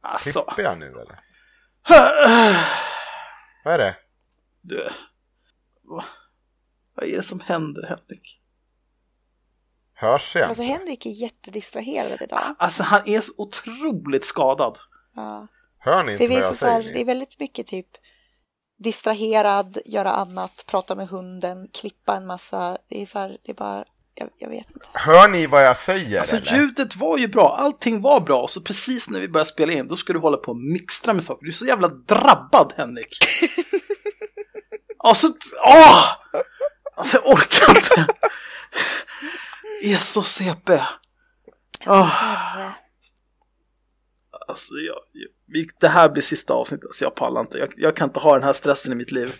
Alltså. Klipper jag nu eller? Vad är det? Du, vad, vad är det som händer Henrik? Hörs jag? Alltså Henrik är jättedistraherad idag. Alltså han är så otroligt skadad. Ja. Hör ni Det, inte vad visar jag så här, säger? det är väldigt mycket typ distraherad, göra annat, prata med hunden, klippa en massa. Det är så här, det är bara, jag, jag vet inte. Hör ni vad jag säger Alltså eller? ljudet var ju bra, allting var bra, så precis när vi började spela in, då ska du hålla på och mixtra med saker. Du är så jävla drabbad Henrik. Alltså, åh! Alltså jag orkar inte. Jag är så CP. Åh, Herre. alltså, jag, det här blir sista avsnittet, så jag pallar inte. Jag, jag kan inte ha den här stressen i mitt liv.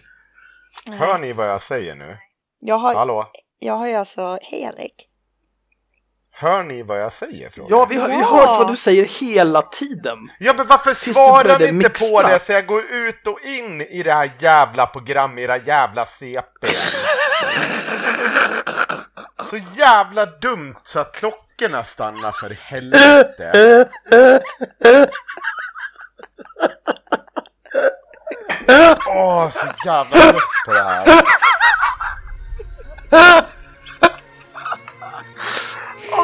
Hör ni vad jag säger nu? Jag har, Hallå? Jag har ju alltså, hej Henrik. Hör ni vad jag säger? Frågan? Ja, vi har, vi har Ja. hört vad du säger hela tiden. Ja, men varför Tills du svarar ni inte på mixtra. det så jag går ut och in i det här jävla programmet, era jävla CP? så jävla dumt så att klockorna stannar för helvete. Åh, så jävla trött på det här. Åh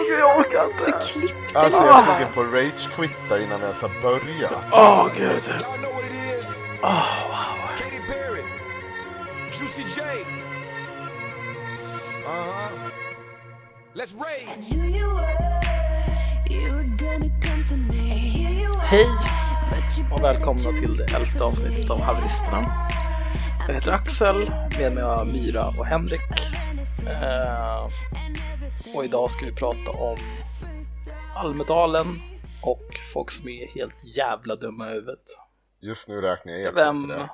gud, jag orkar inte. Klippte Alltså jag är sugen på att rage-quitta innan jag ens har börjat. Åh gud. It is. Åh, wow. Juicy J. Uh-huh. Let's rage. Hej och välkomna till det elfte avsnittet av Haveristerna. Jag heter Axel, med mig har Myra och Henrik. Eh, och idag ska vi prata om Almedalen och folk som är helt jävla dumma i huvudet. Just nu räknar jag helt Vem? det.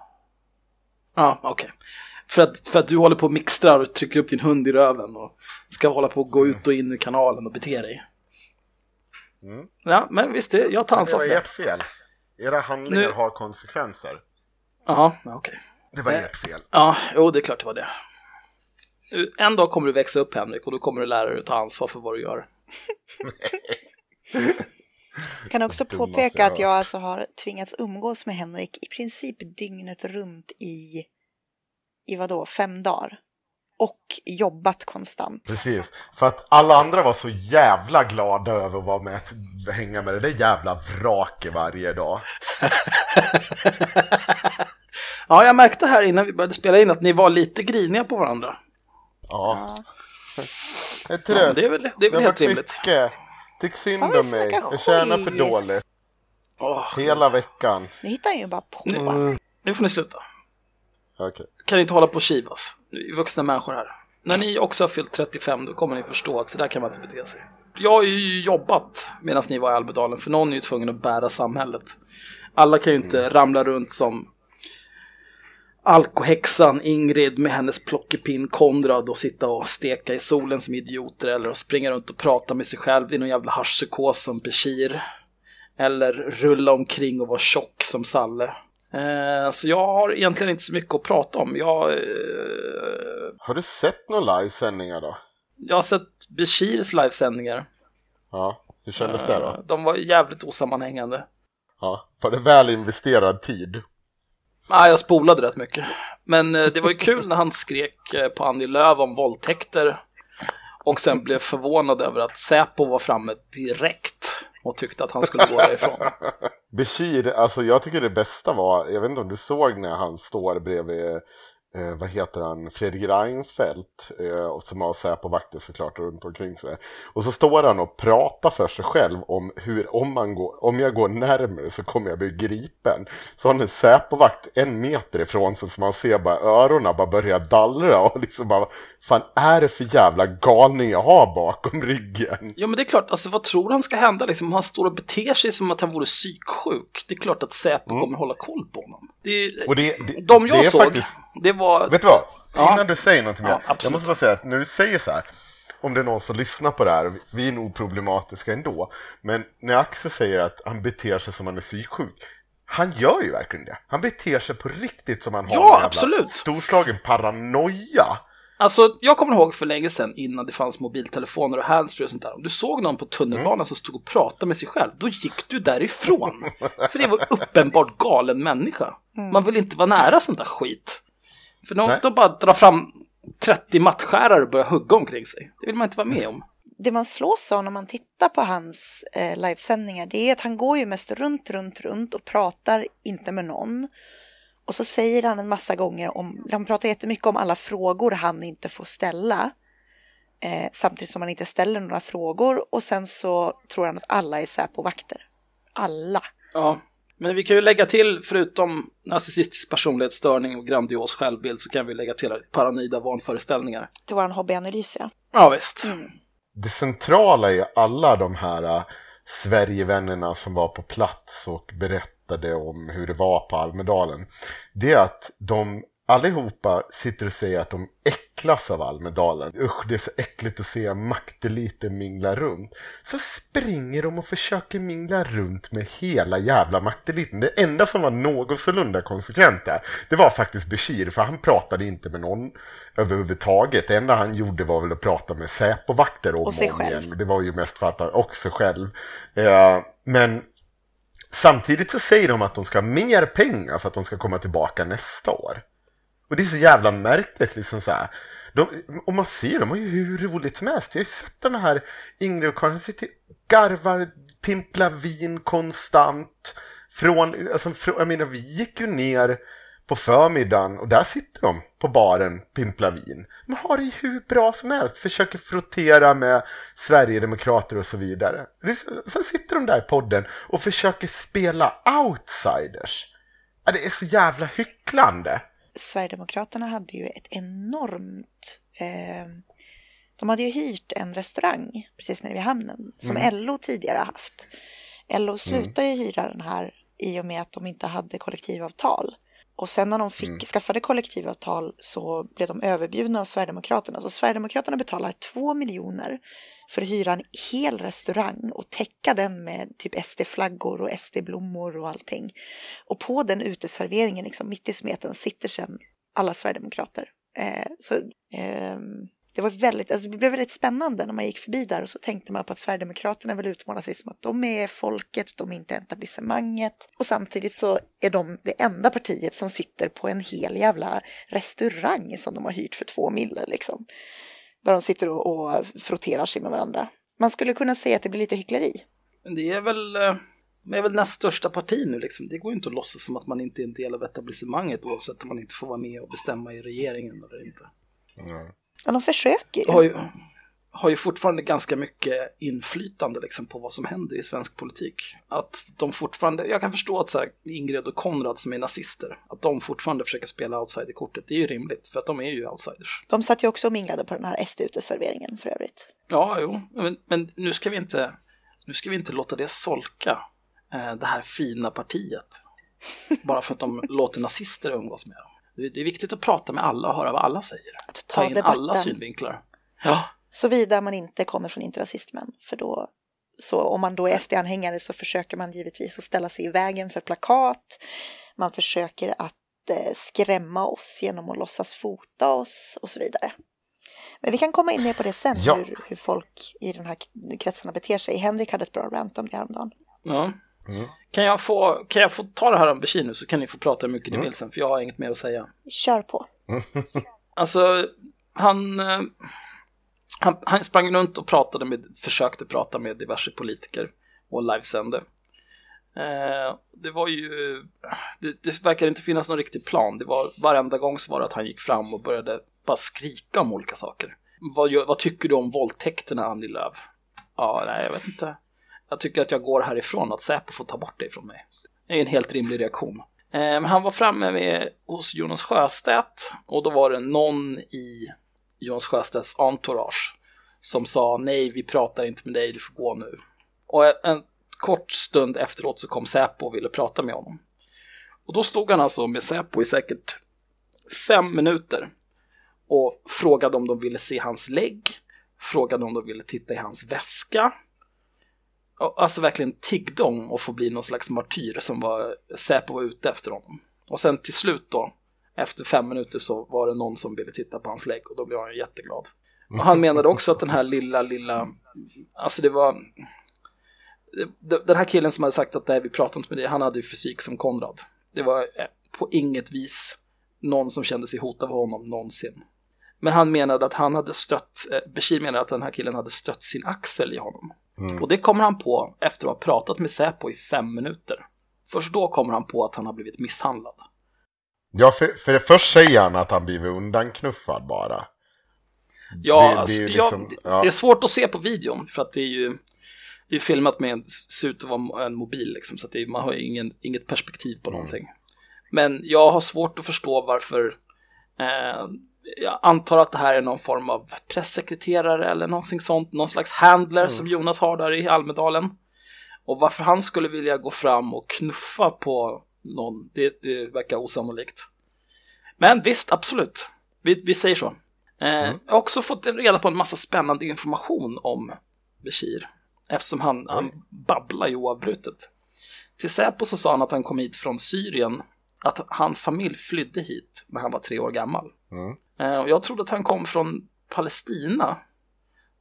Ja, okej. För, att, för att du håller på och mixtrar och trycker upp din hund i röven och ska hålla på och gå ut och in i kanalen och bete dig. Mm. Ja, men visst, det, jag tar Det ansvar var för det. ert fel. Era handlingar Nu- har konsekvenser. Jaha, ja, okej. Det var ert fel. Ja, jo, det är klart det var det. En dag kommer du växa upp, Henrik, och då kommer du lära dig att ta ansvar för vad du gör. kan också påpeka att jag alltså har tvingats umgås med Henrik i princip dygnet runt i, i vadå, fem dagar. Och jobbat konstant. Precis, för att alla andra var så jävla glada över att vara med att hänga med det där jävla vraket varje dag. Ja, jag märkte här innan vi började spela in att ni var lite griniga på varandra. Ja, Ja. jag är Ja, trött. det är väl, det är väl helt rimligt. mycket. Tyck synd Ja, om mig. Jag tjänar för dåligt. Åh, Hela veckan. Nu hittar jag ju bara på. Nu- Nu får ni sluta. Okej. Kan ni inte hålla på och kivas? Vi är vuxna människor här. När ni också har fyllt 35 då kommer ni förstå att så där kan man inte bete sig. Jag har ju jobbat medan ni var i Almedalen för någon är ju tvungen att bära samhället. Alla kan ju inte ramla runt som alkohäxan Ingrid med hennes plockepinn Konrad och sitta och steka i solen som idioter eller springa runt och prata med sig själv i någon jävla haschpsykos som Bashir. Eller rulla omkring och vara tjock som Salle. Eh, så jag har egentligen inte så mycket att prata om. Jag, eh, Har du sett några livesändningar då? jag har sett Bashirs livesändningar. Ja, hur kändes det Eh, då? De var jävligt osammanhängande. Ja, var det väl investerad tid? Nej, jag spolade rätt mycket. Men eh, det var ju kul när han skrek eh, på Annie Lööf om våldtäkter. Och sen blev förvånad över att Säpo var framme direkt och tyckte att han skulle gå därifrån. Bashir, alltså jag tycker det bästa var, jag vet inte om du såg när han står bredvid, eh, vad heter han, Fredrik Reinfeldt, eh, och som har Säpo-vakter såklart runt omkring sig. Och så står han och pratar för sig själv om hur, om, man går, om jag går närmare så kommer jag bli gripen. Så har han en Säpo-vakt en meter ifrån sig så man ser bara öronen bara börja dallra och liksom bara, fan är det för jävla galning jag har bakom ryggen? Ja men det är klart, alltså vad tror han ska hända liksom? Om han står och beter sig som att han vore psyksjuk. Det är klart att Säpo kommer hålla koll på honom. Det är, Och det, det, de jag det såg, faktiskt- det var... Vet du vad? Ja. Innan du säger någonting Ja, mer. Jag absolut. måste bara säga att när du säger så här. Om det är någon som lyssnar på det här. Vi är nog problematiska ändå. Men när Axel säger att han beter sig som han är psyksjuk. Han gör ju verkligen det. Han beter sig på riktigt som han har Ja, en jävla absolut. storslagen paranoia. Alltså, jag kommer ihåg för länge sedan innan det fanns mobiltelefoner och handsfree och sånt där. Om du såg någon på tunnelbanan som stod och pratade med sig själv, då gick du därifrån. För det var uppenbart galen människa. Man vill inte vara nära sånt där skit. För de, de bara drar fram 30 mattskärare och börjar hugga omkring sig. Det vill man inte vara med om. Det man slås av när man tittar på hans eh, livesändningar det är att han går ju mest runt, runt, runt och pratar inte med någon. Och så säger han en massa gånger om, han pratar jättemycket om alla frågor han inte får ställa. Eh, samtidigt som han inte ställer några frågor och sen så tror han att alla är Säpo-vakter. Alla. Ja, men vi kan ju lägga till, förutom narcissistisk personlighetsstörning och grandios självbild, så kan vi lägga till paranoida vanföreställningar. Det var en hobbyanalys ja. Ja, visst. Det centrala i alla de här äh, Sverigevännerna som var på plats och berättade om hur det var på Almedalen. Det är att de allihopa sitter och säger att de äcklas av Almedalen. Usch, det är så äckligt att se makteliten mingla runt. Så springer de och försöker mingla runt med hela jävla makteliten. Det enda som var någorlunda konsekvent där, det var faktiskt Bashir, för han pratade inte med någon överhuvudtaget. Det enda han gjorde var väl att prata med Säpovakter om Och själv. igen. Och det var ju mest för att han också själv. Eh, men samtidigt så säger de att de ska ha mer pengar för att de ska komma tillbaka nästa år. Och det är så jävla märkligt liksom så här. De, och man ser, de har ju hur roligt som helst. Jag har ju sett de här Ingrid och Karin sitter och garvar, pimplar vin konstant. Från, alltså, från, jag menar, vi gick ju ner på förmiddagen och där sitter de på baren, pimplar vin. De har det ju hur bra som helst, försöker frottera med Sverigedemokrater och så vidare. Sen sitter de där i podden och försöker spela outsiders. Det är så jävla hycklande. Sverigedemokraterna hade ju ett enormt... Eh, de hade ju hyrt en restaurang precis nere vid hamnen som LO tidigare haft. LO slutade ju hyra den här i och med att de inte hade kollektivavtal. Och sen när de fick, skaffade kollektivavtal så blev de överbjudna av Sverigedemokraterna. Så Sverigedemokraterna betalar två miljoner för att hyra en hel restaurang och täcka den med typ SD-flaggor och SD-blommor och allting. Och på den uteserveringen, liksom mitt i smeten, sitter sen alla sverigedemokrater. Eh, så ehm, det var väldigt, alltså det blev väldigt spännande när man gick förbi där och så tänkte man på att Sverigedemokraterna vill utmåla sig som att de är folket, de är inte etablissemanget. Och samtidigt så är de det enda partiet som sitter på en hel jävla restaurang som de har hyrt för två mille liksom. Där de sitter och, och frotterar sig med varandra. Man skulle kunna säga att det blir lite hyckleri. Men det är väl, eh, det är väl näst största parti nu liksom. Det går ju inte att låtsas som att man inte är en del av etablissemanget oavsett om man inte får vara med och bestämma i regeringen eller inte. Ja, de försöker ju. Har ju, har ju fortfarande ganska mycket inflytande liksom, på vad som händer i svensk politik. Att de fortfarande, jag kan förstå att så här, Ingrid och Konrad som är nazister, att de fortfarande försöker spela outsiderkortet. Det är ju rimligt, för att de är ju outsiders. De satt ju också och minglade på den här SD-uteserveringen för övrigt. Ja, jo, men, men nu, ska vi inte, nu ska vi inte låta det solka eh, det här fina partiet. Bara för att de låter nazister umgås med dem. Det, är viktigt att prata med alla och höra vad alla säger. Att Ta ta in debatten. alla synvinklar. Ja, Såvida man inte kommer från inte rasistmän. För då, så om man då är SD-anhängare så försöker man givetvis att ställa sig i vägen för plakat. Man försöker att eh, skrämma oss genom att låtsas fota oss och så vidare. Men vi kan komma in mer på det sen, Ja. hur, hur folk i den här kretsarna beter sig. Henrik hade ett bra rant om det häromdagen. ja. Kan, jag få, kan jag få ta det här om Bashir nu så kan ni få prata hur mycket ni vill sen, för jag har inget mer att säga. Kör på. Alltså, han, eh, han, han sprang runt och pratade med, försökte prata med diverse politiker och livesände. Eh, det var ju, det, det verkar inte finnas någon riktig plan. Det var varenda gång så var det att han gick fram och började bara skrika om olika saker. Vad, vad tycker du om våldtäkterna, Annie Lööf? Ja, nej, jag vet inte. Jag tycker att jag går härifrån, att Säpo får ta bort dig från mig. Det är en helt rimlig reaktion. Eh, men han var framme med, hos Jonas Sjöstedt och då var det någon i Jonas Sjöstedts entourage som sa nej, vi pratar inte med dig, du får gå nu. Och en kort stund efteråt så kom Säpo och ville prata med honom. Och då stod han alltså med Säpo i säkert fem minuter och frågade om de ville se hans lägg, frågade om de ville titta i hans väska. Alltså verkligen tiggde om att få bli någon slags martyr som var Säpo var ute efter honom. Och sen till slut då, Efter fem minuter så var det någon som ville titta på hans lägg och då blev han jätteglad. Och han menade också att den här lilla, lilla, alltså det var, den här killen som hade sagt att nej, vi pratar inte med dig, han hade ju fysik som Konrad. Det var eh, på inget vis någon som kände sig hotad av honom någonsin. Men han menade att han hade stött, eh, Bashir menade att den här killen hade stött sin axel i honom. Och det kommer han på efter att ha pratat med Säpo i fem minuter. Först då kommer han på att han har blivit misshandlad. Ja, för, för först säger han att han blivit undanknuffad bara. Ja, Det- det är alltså, ja, liksom- det, ja. det är svårt att se på videon för att det är ju det är filmat med en, ser ut att vara en mobil liksom, så att är, man har ju ingen, inget perspektiv Mm. på någonting. Men jag har svårt att förstå varför eh, jag antar att det här är någon form av pressekreterare eller någonting sånt, någon slags handler som Mm. Jonas har där i Almedalen. Och varför han skulle vilja gå fram och knuffa på någon, det, det verkar osannolikt. Men visst, absolut. Vi, vi säger så. Eh, Jag har också fått reda på en massa spännande information om Bashir. Eftersom han, han babblar ju oavbrutet. Till Säpo så sa han att han kom hit från Syrien, att hans familj flydde hit när han var tre år gammal. Mm. Eh, Och jag trodde att han kom från Palestina.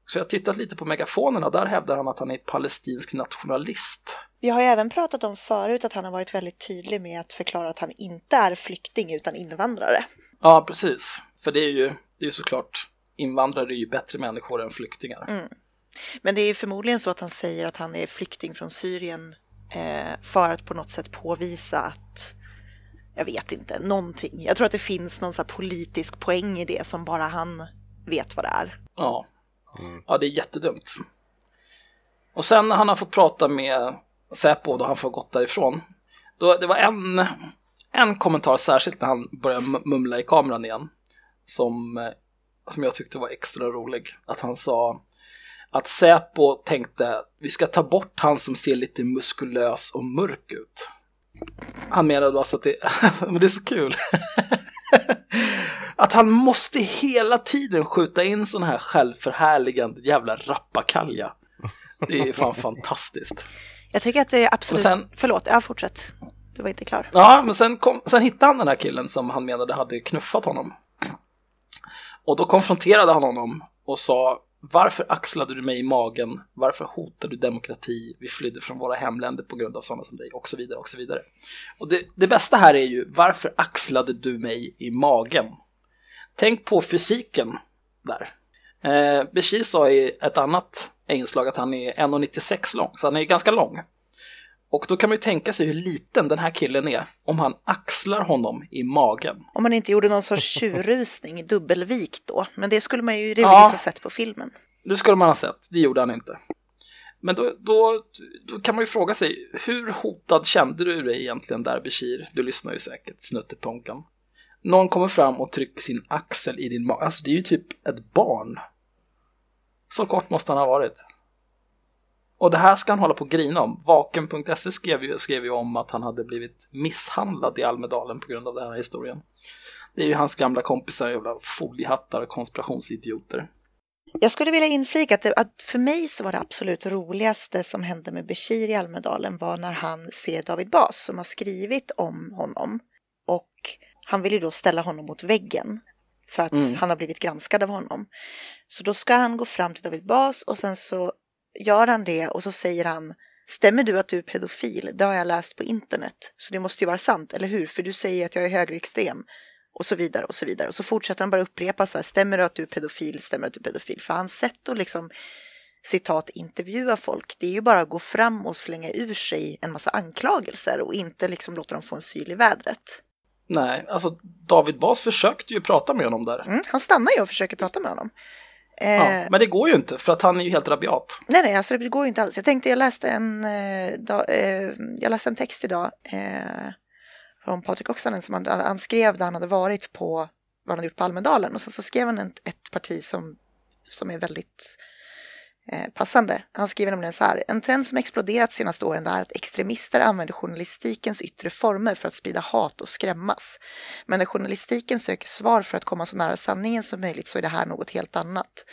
Så jag har tittat lite på megafonerna, där hävdar han att han är palestinsk nationalist. Vi har ju även pratat om förut att han har varit väldigt tydlig med att förklara att han inte är flykting utan invandrare. Ja, precis. För det är ju, det är ju såklart, invandrare är ju bättre människor än flyktingar. Men det är förmodligen så att han säger att han är flykting från Syrien eh, för att på något sätt påvisa att, jag vet inte, någonting. Jag tror att det finns någon så här politisk poäng i det som bara han vet vad det är. Ja. ja, det är jättedumt. Och sen när han har fått prata med Säpo då han får gått därifrån. Då, det var en, en kommentar särskilt när han började mumla i kameran igen. Som, eh, som jag tyckte var extra rolig. Att han sa att Säpo tänkte vi ska ta bort han som ser lite muskulös och mörk ut. Han menade alltså att det, men det är så kul. att han måste hela tiden skjuta in sån här självförhärligande jävla rappakalja. Det är fan fantastiskt. Jag tycker att det är absolut... Men sen- Förlåt, ja fortsätt. Du var inte klar. Ja, men sen, kom, sen hittade han den här killen som han menade hade knuffat honom. Och då konfronterade han honom och sa varför axlade du mig i magen? Varför hotade du demokrati? Vi flydde från våra hemländer på grund av sådana som dig och så vidare och så vidare. Och det, det bästa här är ju varför axlade du mig i magen? Tänk på fysiken där. Eh, Bashir sa i ett annat inslag att han är 1,96 lång, så han är ganska lång. Och då kan man ju tänka sig hur liten den här killen är om han axlar honom i magen. Om man inte gjorde någon sorts tjurrusning, dubbelvikt då. Men det skulle man ju rimligtvis Ja. ha sett på filmen. Det skulle man ha sett, det gjorde han inte. Men då, då, då kan man ju fråga sig, hur hotad kände du dig egentligen där Bashir? Du lyssnar ju säkert, snutteponkan. Någon kommer fram och trycker sin axel i din mage. Alltså det är ju typ ett barn. Så kort måste han ha varit. Och det här ska han hålla på och grina om. Vaken.se skrev ju, skrev ju om att han hade blivit misshandlad i Almedalen på grund av den här historien. Det är ju hans gamla kompisar, jävla foliehattar och konspirationsidioter. Jag skulle vilja inflika att, det, att för mig så var det absolut roligaste som hände med Bashir i Almedalen var när han ser David Bas som har skrivit om honom. Och han vill ju då ställa honom mot väggen för att Mm. han har blivit granskad av honom. Så då ska han gå fram till David Bas och sen så gör han det och så säger han Stämmer du att du är pedofil? Det har jag läst på internet. Så det måste ju vara sant, eller hur? För du säger att jag är högerextrem. Och så vidare och så vidare. Och så fortsätter han bara upprepa så här, stämmer det att du är pedofil, stämmer det att du är pedofil? För hans sätt att liksom citat intervjua folk, det är ju bara att gå fram och slänga ur sig en massa anklagelser och inte liksom låta dem få en syl i vädret. Nej, alltså David Bas försökte ju prata med honom där. Mm, han stannar ju och försöker prata med honom. Eh, Ja, men det går ju inte för att han är ju helt rabiat. Nej, nej, alltså det går ju inte alls. Jag tänkte, jag läste en, eh, da, eh, jag läste en text idag eh, från Patrik Oksanen som han, han skrev där han hade varit på vad han hade gjort på Almedalen och sen så skrev han ett, ett parti som, som är väldigt eh, passande. Han skriver nämligen så här. En trend som exploderat senaste åren är att extremister använder journalistikens yttre former för att sprida hat och skrämmas. Men när journalistiken söker svar för att komma så nära sanningen som möjligt så är det här något helt annat.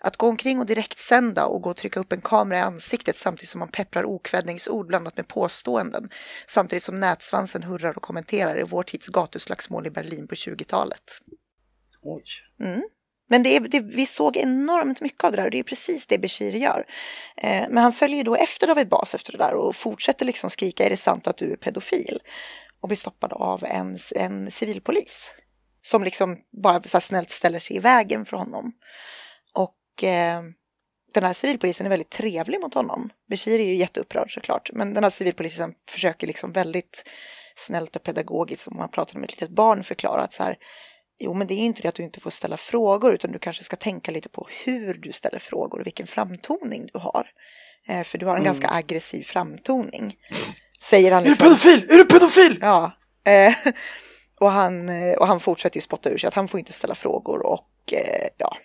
Att gå omkring och direktsända och gå och trycka upp en kamera i ansiktet samtidigt som man pepprar okvädningsord blandat med påståenden samtidigt som nätsvansen hurrar och kommenterar är vår tids gatuslagsmål i Berlin på 20-talet. Oj. Men det det, vi såg enormt mycket av det där och det är precis det Bashir gör. Eh, men han följer ju då efter David Bas efter det där och fortsätter liksom skrika är det sant att du är pedofil? Och blir stoppad av en, en civilpolis som liksom bara så här snällt ställer sig i vägen för honom. Och eh, den här civilpolisen är väldigt trevlig mot honom. Bashir är ju jätteupprörd såklart, men den här civilpolisen försöker liksom väldigt snällt och pedagogiskt, som man pratar med ett litet barn, förklara att så här, Jo, men det är inte det att du inte får ställa frågor, utan du kanske ska tänka lite på hur du ställer frågor och vilken framtoning du har. Eh, för du har en ganska aggressiv framtoning. Säger han Är du liksom. pedofil? Är du pedofil? Ja. Eh, och, han, eh, och han fortsätter ju spotta ur sig att han får inte ställa frågor och eh, ja.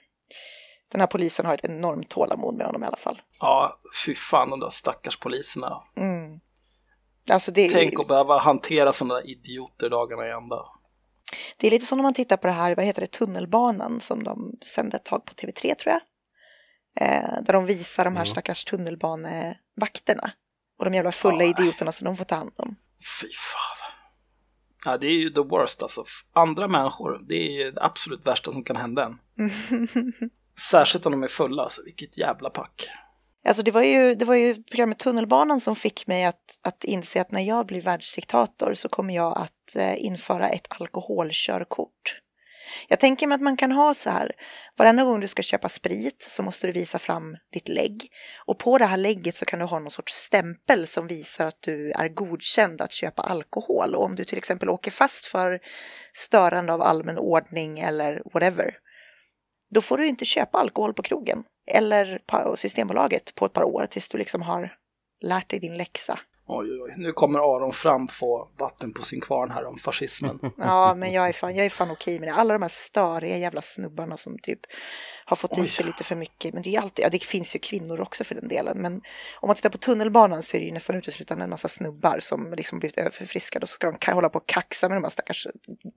Den här polisen har ett enormt tålamod med honom i alla fall. Ja, fy fan de där stackars poliserna. Mm. Alltså det, Tänk att behöva hantera sådana idioter dagarna i ända. Det är lite som när man tittar på det här, vad heter det, tunnelbanan som de sände ett tag på TV3 tror jag. Eh, där de visar de här stackars tunnelbanevakterna. Och de jävla fulla Ja. idioterna som de får ta hand om. Fy fan. Ja, det är ju the worst alltså. Andra människor, det är ju det absolut värsta som kan hända en. Särskilt om de är fulla, alltså vilket jävla pack. Alltså det var ju, det var ju programmet Tunnelbanan som fick mig att, att inse att när jag blir världsdiktator så kommer jag att eh, införa ett alkoholkörkort. Jag tänker mig att man kan ha så här, varenda gång du ska köpa sprit så måste du visa fram ditt lägg. Och på det här lägget så kan du ha någon sorts stämpel som visar att du är godkänd att köpa alkohol. Och om du till exempel åker fast för störande av allmän ordning eller whatever, då får du inte köpa alkohol på krogen eller på Systembolaget på ett par år tills du liksom har lärt dig din läxa. Oj, oj, oj. Nu kommer Aron fram få vatten på sin kvarn här om fascismen. Ja, men jag är fan, jag är fan okej med det. Alla de här störiga jävla snubbarna som typ har fått i sig lite för mycket. Men det är alltid, ja det finns ju kvinnor också för den delen. Men om man tittar på tunnelbanan så är det ju nästan uteslutande en massa snubbar som liksom blivit överförfriskade och så ska de hålla på och kaxa med de här stackars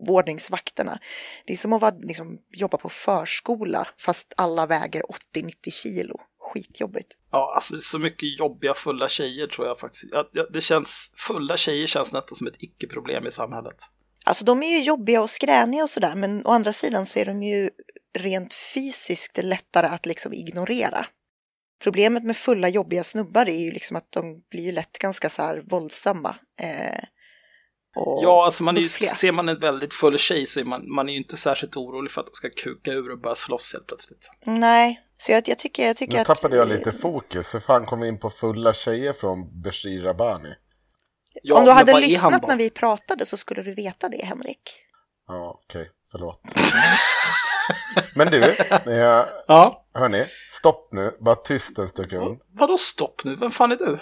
vårdningsvakterna. Det är som att vara, liksom, jobba på förskola fast alla väger 80-90 kilo. Skitjobbigt. Ja, alltså så mycket jobbiga fulla tjejer tror jag faktiskt. Ja, det känns, fulla tjejer känns nästan som ett icke-problem i samhället. Alltså de är ju jobbiga och skräniga och sådär, men å andra sidan så är de ju rent fysiskt lättare att liksom ignorera. Problemet med fulla jobbiga snubbar är ju liksom att de blir lätt ganska så här våldsamma. Eh, Ja, alltså man ju, ser man en väldigt full tjej så är man, man är ju inte särskilt orolig för att de ska kuka ur och börja slåss helt plötsligt. Nej, så jag, jag tycker, jag tycker Nu att... tappade jag lite fokus. Hur fan kom vi in på fulla tjejer från Bashir Rabani? Ja, Om du hade han lyssnat när vi pratade så skulle du veta det, Henrik. Ja, okej, förlåt. Men du, eh, Ja, hörni, stopp nu, bara tyst en sekund. vadå stopp nu? Vem fan är du?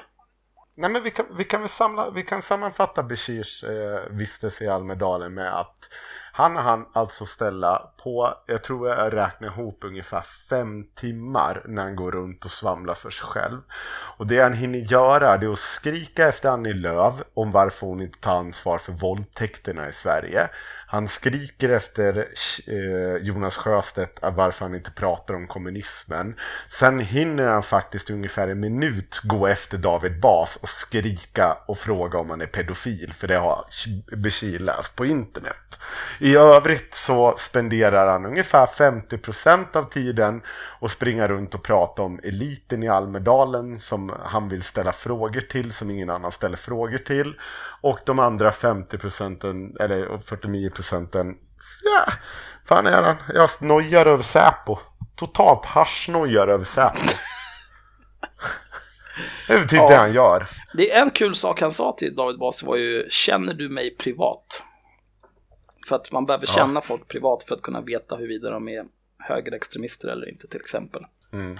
Nej men vi kan, vi kan väl samla, vi kan sammanfatta Bashirs eh, vistelse i Almedalen med att han hann alltså ställa på, jag tror jag räknar ihop ungefär fem timmar när han går runt och svamlar för sig själv. Och det han hinner göra det är att skrika efter Annie Lööf om varför hon inte tar ansvar för våldtäkterna i Sverige. Han skriker efter eh, Jonas Sjöstedt varför han inte pratar om kommunismen. Sen hinner han faktiskt ungefär en minut gå efter David Bas och skrika och fråga om han är pedofil. För det har Bashir läst på internet. I övrigt så spenderar han ungefär 50% av tiden och springa runt och prata om eliten i Almedalen som han vill ställa frågor till som ingen annan ställer frågor till. Och de andra 50% eller 49 procenten, ja, fan är han? Jag nojar över Säpo. Totalt haschnojar över Säpo. Det är typ Ja. det han gör. Det är en kul sak han sa till David Bas var ju Känner du mig privat? För att man behöver känna folk privat för att kunna veta huruvida de är högerextremister eller inte till exempel. Mm.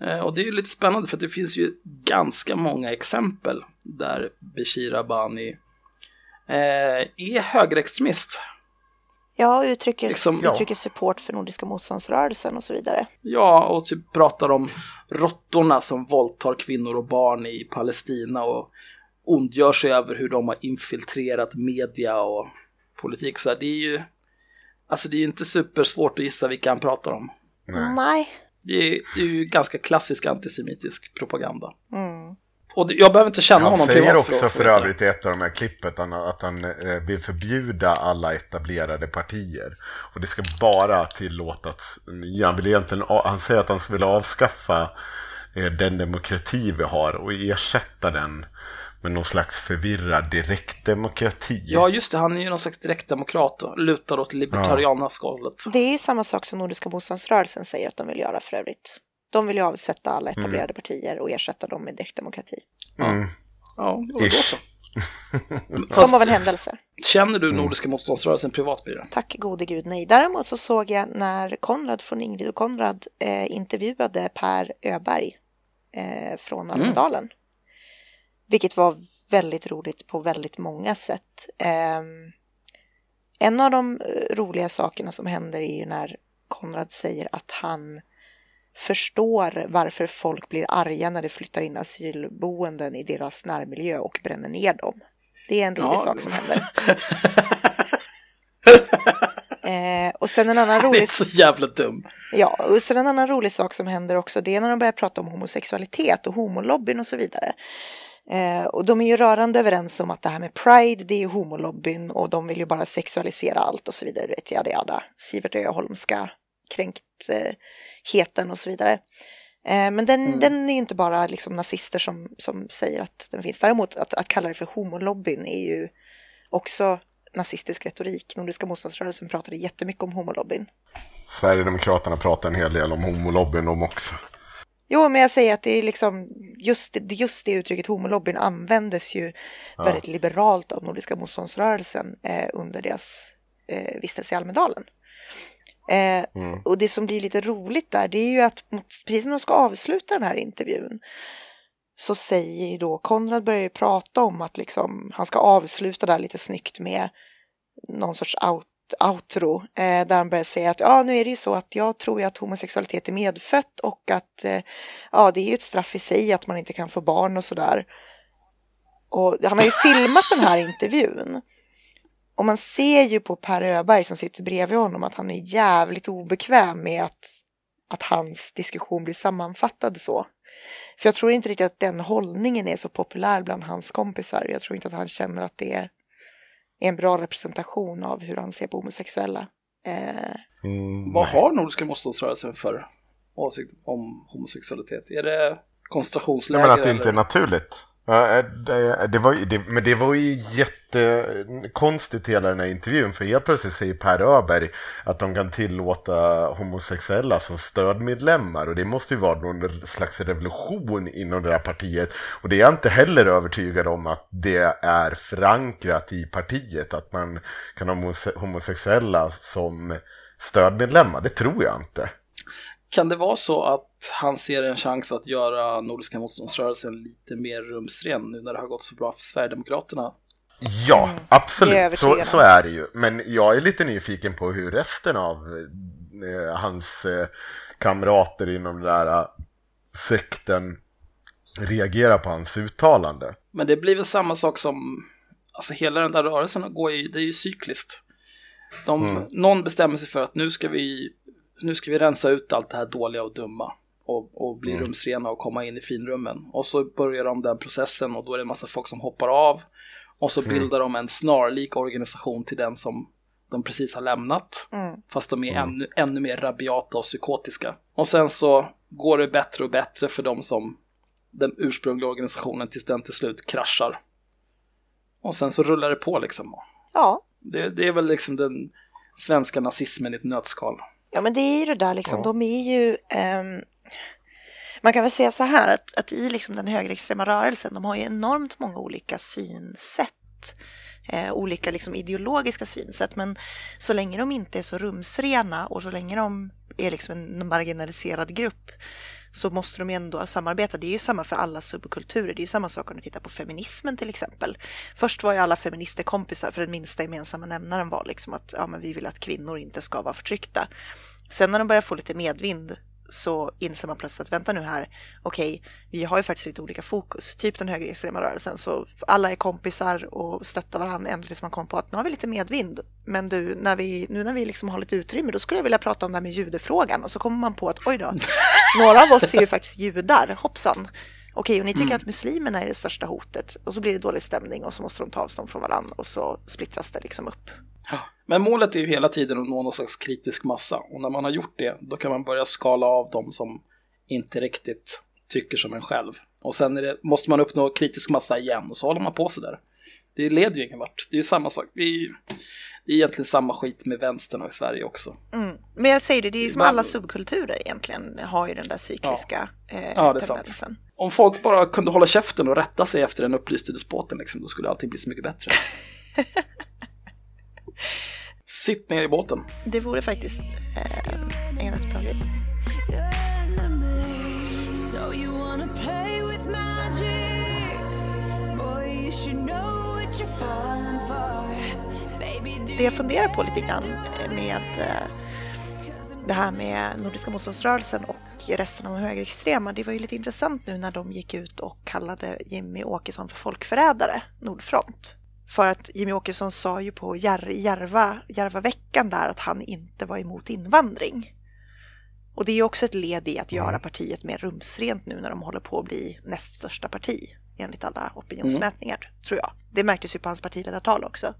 Eh, Och det är ju lite spännande för att det finns ju ganska många exempel där Bashir Abani eh, är högerextremist. Ja, uttrycker, Liksom, ja. uttrycker support för Nordiska motståndsrörelsen och så vidare. Ja, och typ pratar om råttorna som våldtar kvinnor och barn i Palestina och ondgör sig över hur de har infiltrerat media och politik. Så här, det är ju alltså det är inte supersvårt att gissa vilka han pratar om. Nej. Det är, det är ju ganska klassisk antisemitisk propaganda. Mm. Och det- jag behöver inte känna Han honom säger privat också för att för veta. övrigt i ett av de här klippet han- att han eh, vill förbjuda alla etablerade partier. Och det ska bara tillåtas nya. Han, vill egentligen, han säger att han vill avskaffa eh, den demokrati vi har och ersätta den med någon slags förvirrad direktdemokrati. Ja, just det. Han är ju någon slags direktdemokrat och lutar åt libertarianaskålet. Det är ju samma sak som Nordiska motståndsrörelsen säger att de vill göra för övrigt. De vill ju avsätta alla etablerade partier och ersätta dem med direktdemokrati. Mm. Ja, och då så. Som av en händelse. Känner du Nordiska motståndsrörelsen privat, Birre? Tack gode gud nej. Däremot så såg jag när Konrad från Ingrid och Konrad eh, intervjuade Per Öberg eh, från Almedalen. Vilket var väldigt roligt på väldigt många sätt. Eh, en av de roliga sakerna som händer är ju när Konrad säger att han förstår varför folk blir arga när det flyttar in asylboenden i deras närmiljö och bränner ner dem. Det är en rolig Ja. sak som händer. Eh, och sen en annan Han är rolig, så jävla dum. ja, och sen en annan rolig sak som händer också, det är när de börjar prata om homosexualitet och homolobbyn och så vidare. Eh, och de är ju rörande överens om att det här med Pride, det är homolobbyn och de vill ju bara sexualisera allt och så vidare, vet, jada jada. Sivert Öholmska kränktheten och så vidare. Eh, men den, den är ju inte bara liksom nazister som, som säger att den finns. Däremot att, att kalla det för homolobbyn är ju också nazistisk retorik. Nordiska motståndsrörelsen pratade jättemycket om homolobbyn. Sverigedemokraterna pratar en hel del om homolobbyn de också. Jo, men jag säger att det är liksom just, just det uttrycket homolobbyn användes ju väldigt liberalt av Nordiska motståndsrörelsen eh, under deras eh, vistelse i Almedalen. Eh, Mm. Och det som blir lite roligt där, det är ju att mot, precis när de ska avsluta den här intervjun så säger ju då Konrad börjar ju prata om att liksom han ska avsluta där lite snyggt med någon sorts out, outro eh, där han börjar säga att ja, nu är det ju så att jag tror ju att homosexualitet är medfött och att eh, ja, det är ju ett straff i sig att man inte kan få barn och sådär. Och han har ju filmat den här intervjun. Och man ser ju på Per Öberg som sitter bredvid honom att han är jävligt obekväm med att, att hans diskussion blir sammanfattad så. För jag tror inte riktigt att den hållningen är så populär bland hans kompisar. Jag tror inte att han känner att det är en bra representation av hur han ser på homosexuella. Eh, Mm. Vad har Nordiska motståndsrörelsen för åsikt om homosexualitet? Är det Nej, koncentrationsläger? men att det inte är naturligt. Ja, eh, det, det var, det, men det var ju jättekonstigt hela den här intervjun. För helt plötsligt säger Per Öberg att de kan tillåta homosexuella som stödmedlemmar. Och det måste ju vara någon slags revolution inom det här partiet. Och det är jag inte heller övertygad om att det är förankrat i partiet. Att man kan ha homosexuella som stödmedlemmar. Det tror jag inte. Kan det vara så att han ser en chans att göra Nordiska motståndsrörelsen lite mer rumsren nu när det har gått så bra för Sverigedemokraterna? Ja, Mm. Absolut. Så, så är det ju. Men jag är lite nyfiken på hur resten av eh, hans eh, kamrater inom den där eh, sekten reagerar på hans uttalande. Men det blir väl samma sak som, alltså hela den där rörelsen går ju, det är ju cykliskt. De, Mm. Någon bestämmer sig för att nu ska vi, nu ska vi rensa ut allt det här dåliga och dumma och, och bli Mm. rumsrena och komma in i finrummen. Och så börjar de den processen och då är det en massa folk som hoppar av och så bildar de en snarlik organisation till den som de precis har lämnat. Mm. Fast de är ännu, ännu mer rabiata och psykotiska. Och sen så går det bättre och bättre för de som den ursprungliga organisationen tills den till slut kraschar. Och sen så rullar det på liksom. ja, Det, det är väl liksom den svenska nazismen i ett nötskal. Ja, men det är ju det där liksom, de är ju... ehm, man kan väl säga så här att, att i liksom den högerextrema rörelsen, de har ju enormt många olika synsätt. Eh, olika liksom ideologiska synsätt, men så länge de inte är så rumsrena och så länge de är liksom en marginaliserad grupp så måste de ju ändå samarbeta. Det är ju samma för alla subkulturer. Det är ju samma sak om du tittar på feminismen till exempel. Först var ju alla feminister kompisar för den minsta gemensamma nämnaren var liksom att ja, men vi vill att kvinnor inte ska vara förtryckta. Sen när de börjar få lite medvind så inser man plötsligt att vänta nu här, okej, vi har ju faktiskt lite olika fokus, typ den högerextrema rörelsen, så alla är kompisar och stöttar varandra ända tills man kommer på att nu har vi lite medvind, men du, när vi, nu när vi liksom har lite utrymme, då skulle jag vilja prata om det här med judefrågan. Och så kommer man på att oj då, några av oss är ju faktiskt judar, hoppsan. Okej, och ni tycker att muslimerna är det största hotet. Och så blir det dålig stämning och så måste de ta avstånd från varandra och så splittras det liksom upp. Ja. Men målet är ju hela tiden att nå någon slags kritisk massa och när man har gjort det då kan man börja skala av dem som inte riktigt tycker som en själv. Och sen det, måste man uppnå kritisk massa igen och så håller man på så där. Det leder ju ingen vart. Det är ju samma sak. Det är, ju, det är egentligen samma skit med vänstern och i Sverige också. Mm. Men jag säger det, det är ju som alla subkulturer egentligen har ju den där cykliska eh, Ja, det är sant. tendensen. Om folk bara kunde hålla käften och rätta sig efter den upplyste despoten, liksom, då skulle allting bli så mycket bättre. Sitt ner i båten. Det vore faktiskt eh, en rätt bra grej. Det jag funderar på lite grann med eh, det här med Nordiska motståndsrörelsen och resten av de högerextrema, det var ju lite intressant nu när de gick ut och kallade Jimmy Åkesson för folkförrädare, Nordfront. För att Jimmy Åkesson sa ju på Jär- Järva, Järvaveckan där att han inte var emot invandring. Och det är också ett led i att göra partiet mer rumsrent nu när de håller på att bli näst största parti enligt alla opinionsmätningar, tror jag. Det märktes ju på hans partiledartal också.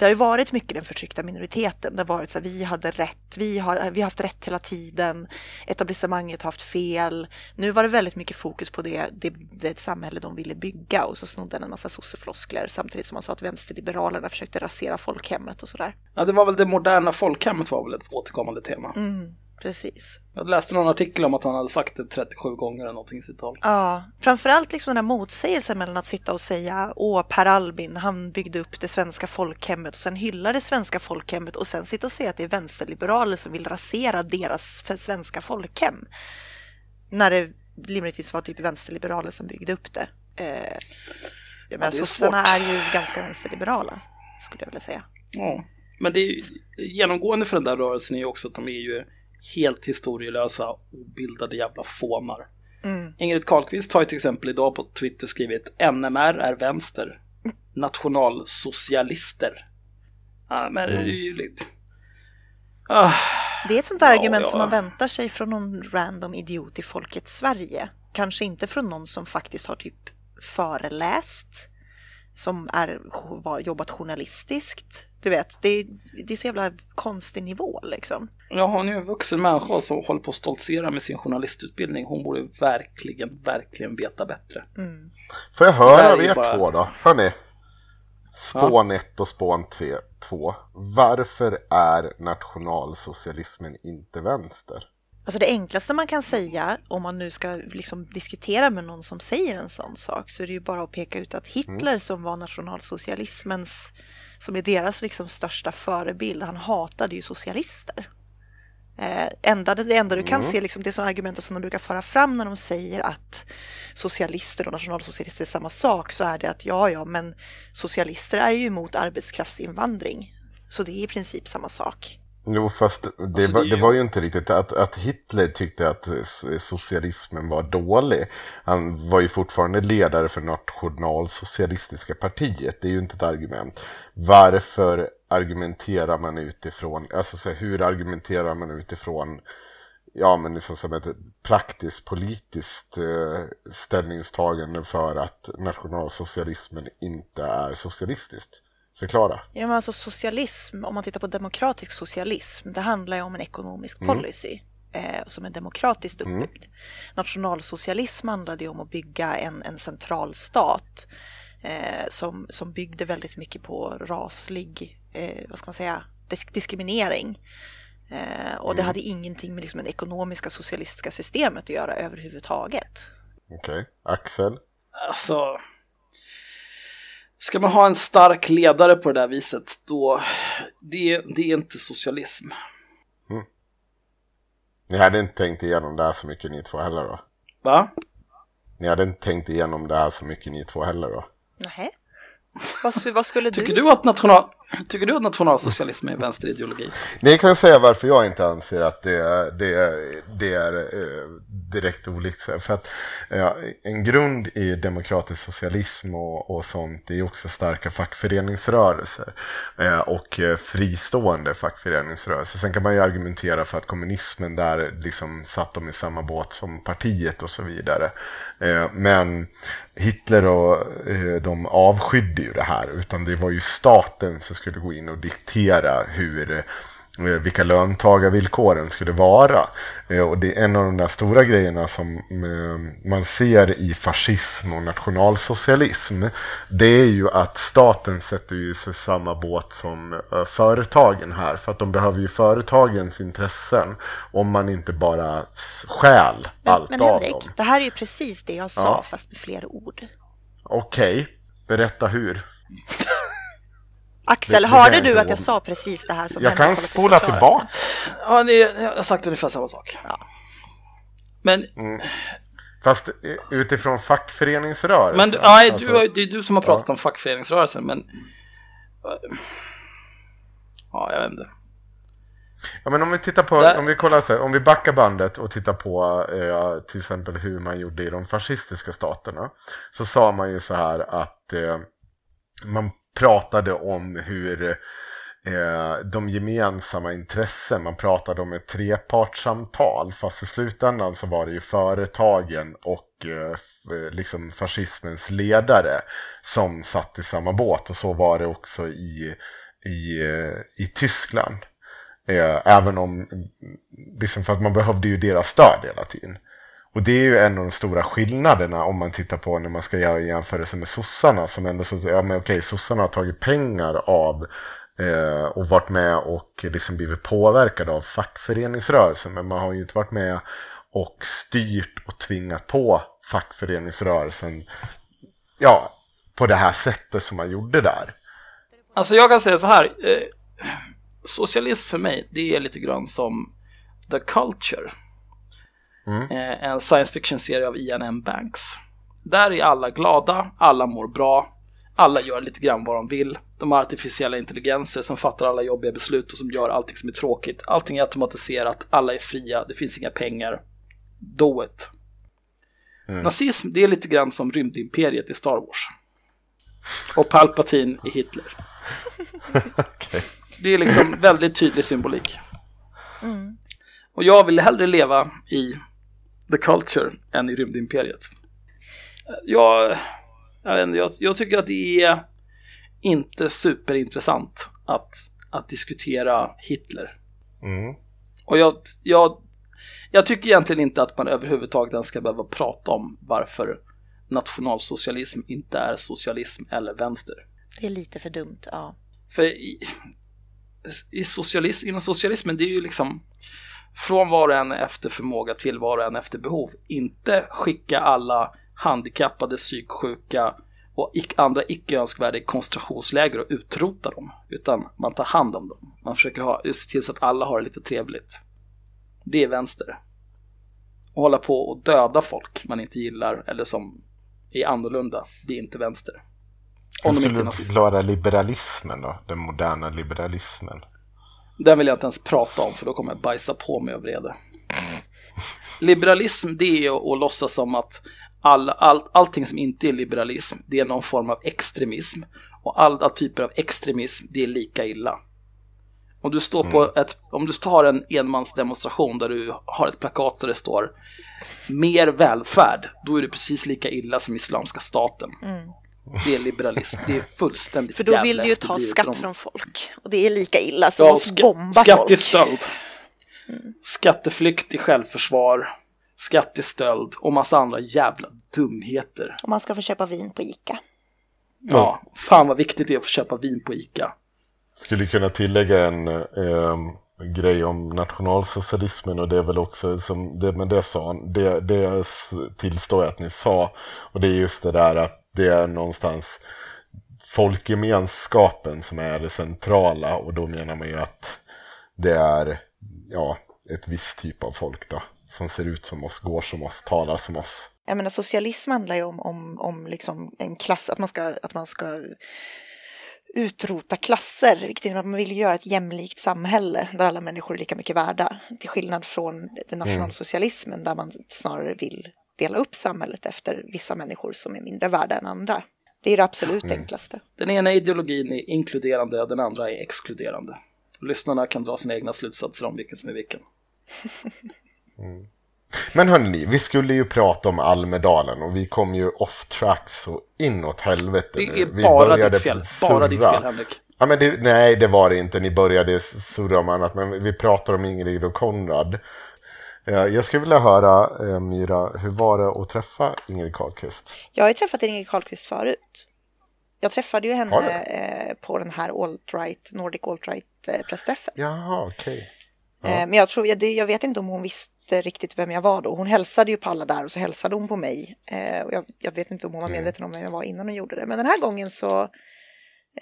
Det har ju varit mycket den förtryckta minoriteten. Det har varit så här, vi hade rätt, vi har, vi har haft rätt hela tiden, etablissemanget har haft fel. Nu var det väldigt mycket fokus på det, det, det samhälle de ville bygga och så snodde han en massa sossefloskler samtidigt som man sa att vänsterliberalerna försökte rasera folkhemmet och sådär. Ja, det var väl det moderna folkhemmet var väl ett återkommande tema. Mm, precis. Jag läste någon artikel om att han hade sagt det 37 gånger eller någonting i sitt tal. Ja, framförallt liksom den här motsägelsen mellan att sitta och säga åh, Per Albin, han byggde upp det svenska folkhemmet och sen hylla det svenska folkhemmet och sen sitta och säga att det är vänsterliberaler som vill rasera deras svenska folkhem. När det rimligtvis var typ vänsterliberaler som byggde upp det. Eh, det är sossarna är ju ganska vänsterliberala, skulle jag vilja säga. Ja. Men det är genomgående för den där rörelsen är ju också att de är ju helt historielösa, obildade jävla fånar. Ingrid Carlqvist har ju till exempel idag på Twitter skrivit NMR är vänster, nationalsocialister. Ja, men det är ju lite... Ah, Det är ett sånt där Ja, argument ja. som man väntar sig från någon random idiot i folket Sverige. Kanske inte från någon som faktiskt har typ föreläst, som är, har jobbat journalistiskt. Du vet, det är, det är så jävla konstig nivå liksom. Jag har nu en vuxen människa som håller på att stoltsera med sin journalistutbildning. Hon borde verkligen, verkligen veta bättre. Får jag höra är av ju er bara- två då? Hörni. Spån 1 och spån 2. Varför är nationalsocialismen inte vänster? Alltså det enklaste man kan säga om man nu ska liksom diskutera med någon som säger en sån sak så är det ju bara att peka ut att Hitler som var nationalsocialismens, som är deras liksom största förebild, han hatade ju socialister. Eh, enda, det enda du kan se, liksom, det som argumentet som de brukar föra fram när de säger att socialister och nationalsocialister är samma sak, så är det att ja, ja, men socialister är ju emot arbetskraftsinvandring. Så det är i princip samma sak. Jo, fast det, Alltså, var, det ju- det var ju inte riktigt att, att Hitler tyckte att socialismen var dålig. Han var ju fortfarande ledare för nationalsocialistiska partiet. Det är ju inte ett argument. Varför argumenterar man utifrån, alltså så här, hur argumenterar man utifrån ja, men liksom som ett praktiskt politiskt eh, ställningstagande för att nationalsocialismen inte är socialistiskt? Förklara. Ja, men alltså socialism, om man tittar på demokratisk socialism, det handlar ju om en ekonomisk policy eh, som är demokratiskt uppbyggd. Nationalsocialism handlade ju om att bygga en, en central stat eh, som, som byggde väldigt mycket på raslig, eh, vad ska man säga, disk diskriminering. Eh, och det hade ingenting med liksom, det ekonomiska socialistiska systemet att göra överhuvudtaget. Okej. Axel? Alltså, ska man ha en stark ledare på det där viset, då, det, det är inte socialism. Ni hade inte tänkt igenom det här så mycket ni två heller då? Va? Ni hade inte tänkt igenom det här så mycket ni två heller då? Nej. Vad, vad skulle du Tycker du att, national, tycker du att nationalsocialism är vänsterideologi? Ni kan säga varför jag inte anser att det är, det är, det är eh, direkt olikt. För att eh, en grund i demokratisk socialism och, och sånt är också starka fackföreningsrörelser eh, och fristående fackföreningsrörelser. Sen kan man ju argumentera för att kommunismen där liksom satt de i samma båt som partiet och så vidare. Eh, men Hitler och eh, de avskydde ju det här utan det var ju staten som skulle gå in och diktera hur vilka löntagarvillkoren skulle vara. Eh, Och det är en av de där stora grejerna som eh, man ser i fascism och nationalsocialism. Det är ju att staten sätter ju sig samma båt som eh, företagen här. För att de behöver ju företagens intressen om man inte bara stjäl Men, allt men av Henrik, dem. det här är ju precis det jag sa Ja. fast med fler ord. Okej, berätta hur. Axel, hörde du att jag sa precis det här som Jag kan spola tillbaka. Ja, det, jag har sagt ungefär samma sak. Men, Fast eh, utifrån fackföreningsrörelsen. men nej, Alltså- du, det är du som har pratat om fackföreningsrörelsen, men... Ja, jag vet inte. Ja, men om vi tittar på, Där- om vi kollar så här, om vi backar bandet och tittar på eh, till exempel hur man gjorde i de fascistiska staterna. Så sa man ju så här att eh, man pratade om hur eh, de gemensamma intressen, man pratade om ett trepartssamtal. Fast i slutändan så var det ju företagen och eh, eh liksom fascismens ledare som satt i samma båt. Och så var det också i, i, eh, i Tyskland. Eh, även om, liksom för att man behövde ju deras stöd hela tiden. Och det är ju en av de stora skillnaderna om man tittar på när man ska göra jämförelse med sossarna. Som ändå så, ja men okej, sossarna har tagit pengar av eh, och varit med och liksom blivit påverkade av fackföreningsrörelsen. Men man har ju inte varit med och styrt och tvingat på fackföreningsrörelsen ja, på det här sättet som man gjorde där. Alltså jag kan säga så här. Eh, socialism för mig, det är lite grann som The Culture. Eh, en science fiction-serie av Ian M. Banks. Där är alla glada, alla mår bra, alla gör lite grann vad de vill. De har artificiella intelligenser som fattar alla jobbiga beslut och som gör allting som är tråkigt. Allting är automatiserat, alla är fria, det finns inga pengar. Do it. Nazism, det är lite grann som rymdimperiet i Star Wars. Och Palpatine i Hitler. Det är liksom väldigt tydlig symbolik. Och jag vill hellre leva i the culture än i rymdimperiet. Jag, jag, vet inte, jag, jag tycker att det är inte superintressant att, att diskutera Hitler. Mm. Och jag, jag, jag tycker egentligen inte att man överhuvudtaget ens ska behöva prata om varför nationalsocialism inte är socialism eller vänster. Det är lite för dumt, ja. För i, i socialism, inom socialismen, det är ju liksom från var och en efter förmåga till var och en efter behov. Inte skicka alla handikappade, psyksjuka och andra icke önskvärda i koncentrationsläger och utrota dem. Utan man tar hand om dem. Man försöker ha, se till så att alla har det lite trevligt. Det är vänster. Och hålla på och döda folk man inte gillar eller som är annorlunda, det är inte vänster. Hur Om inte skulle du förklara liberalismen då? Den moderna liberalismen. Den vill jag inte ens prata om för då kommer jag bajsa på mig av vrede. Liberalism det är att, att låtsas som att all, all, allting som inte är liberalism det är någon form av extremism. Och alla typer av extremism det är lika illa. Om du, står på ett, om du tar en enmansdemonstration där du har ett plakat där det står mer välfärd, då är det precis lika illa som Islamiska staten. Det är liberalism, det är fullständigt För då vill du ju ta skatt från folk. Och det är lika illa som Ja, att bomba skatt folk. är stöld. Skatteflykt i självförsvar, skattestöld och massa andra jävla dumheter. Om man ska få köpa vin på Ica. Ja, fan vad viktigt det är att få köpa vin på Ica. Skulle kunna tillägga en ehm, grej om nationalsocialismen och det är väl också som det, men det sa han, det, det tillstår jag att ni sa och det är just det där att det är någonstans folkgemenskapen som är det centrala och då menar man ju att det är ja, ett visst typ av folk då som ser ut som oss, går som oss, talar som oss. Jag menar, socialism handlar ju om, om, om liksom en klass, att man ska, att man ska utrota klasser, vilket innebär att man vill göra ett jämlikt samhälle där alla människor är lika mycket värda. Till skillnad från den nationalsocialismen där man snarare vill dela upp samhället efter vissa människor som är mindre värda än andra. Det är det absolut enklaste. Den ena ideologin är inkluderande, den andra är exkluderande. Lyssnarna kan dra sina egna slutsatser om vilken som är vilken. Men hörni, vi skulle ju prata om Almedalen och vi kom ju off track så inåt helvete. Det nu. är Vi bara ditt fel, bara ditt surra. fel Henrik. Ja, men det, nej, det var det inte. Ni började surra om annat, men vi pratar om Ingrid och Konrad. Eh, Jag skulle vilja höra, eh, Myra, hur var det att träffa Ingrid Carlqvist? Jag har ju träffat Ingrid Carlqvist förut. Jag träffade ju henne eh, på den här alt-right, Nordic alt-right eh, pressträffen. Jaha, okej. Eh, Men jag, tror, jag, vet inte om hon visste riktigt vem jag var då. Hon hälsade ju på alla där och så hälsade hon på mig. Jag, jag vet inte om hon var medveten om vem jag var innan hon gjorde det. Men den här gången så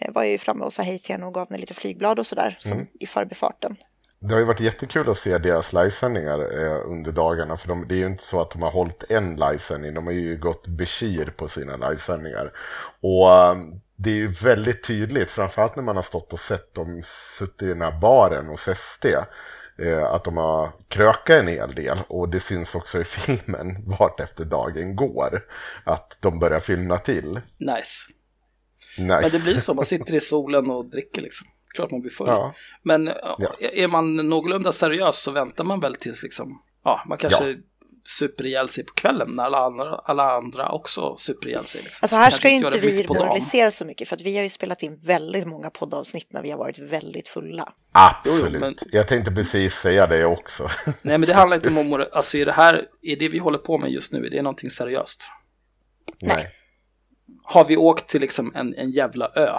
var jag ju framme och sa hej till henne och gav henne lite flygblad och sådär som i förbifarten. Det har ju varit jättekul att se deras livesändningar eh, under dagarna. För de, det är ju inte så att de har hållit en livesändning. De har ju gått beskir på sina livesändningar. Och eh, det är ju väldigt tydligt, framförallt när man har stått och sett dem suttit i den här baren hos SD. Eh, att de har krökat en hel del. Och det syns också i filmen vart efter dagen går. Att de börjar filma till. Nice. Nice. Men det blir så, man sitter i solen och dricker liksom. Klart man blir full. Ja. Men ja, Ja. är man någorlunda seriös så väntar man väl tills liksom, ja, man kanske super ihjäl sig på kvällen när alla andra, alla andra också super ihjäl sig. Liksom. Alltså här ska ju inte vi moralisera så mycket för att vi har ju spelat in väldigt många poddavsnitt när vi har varit väldigt fulla. Absolut. Jo, men- Jag tänkte precis säga det också. Nej, men det handlar inte om. Alltså är det här, är det vi håller på med just nu, är det någonting seriöst? Nej. Har vi åkt till liksom en, en jävla ö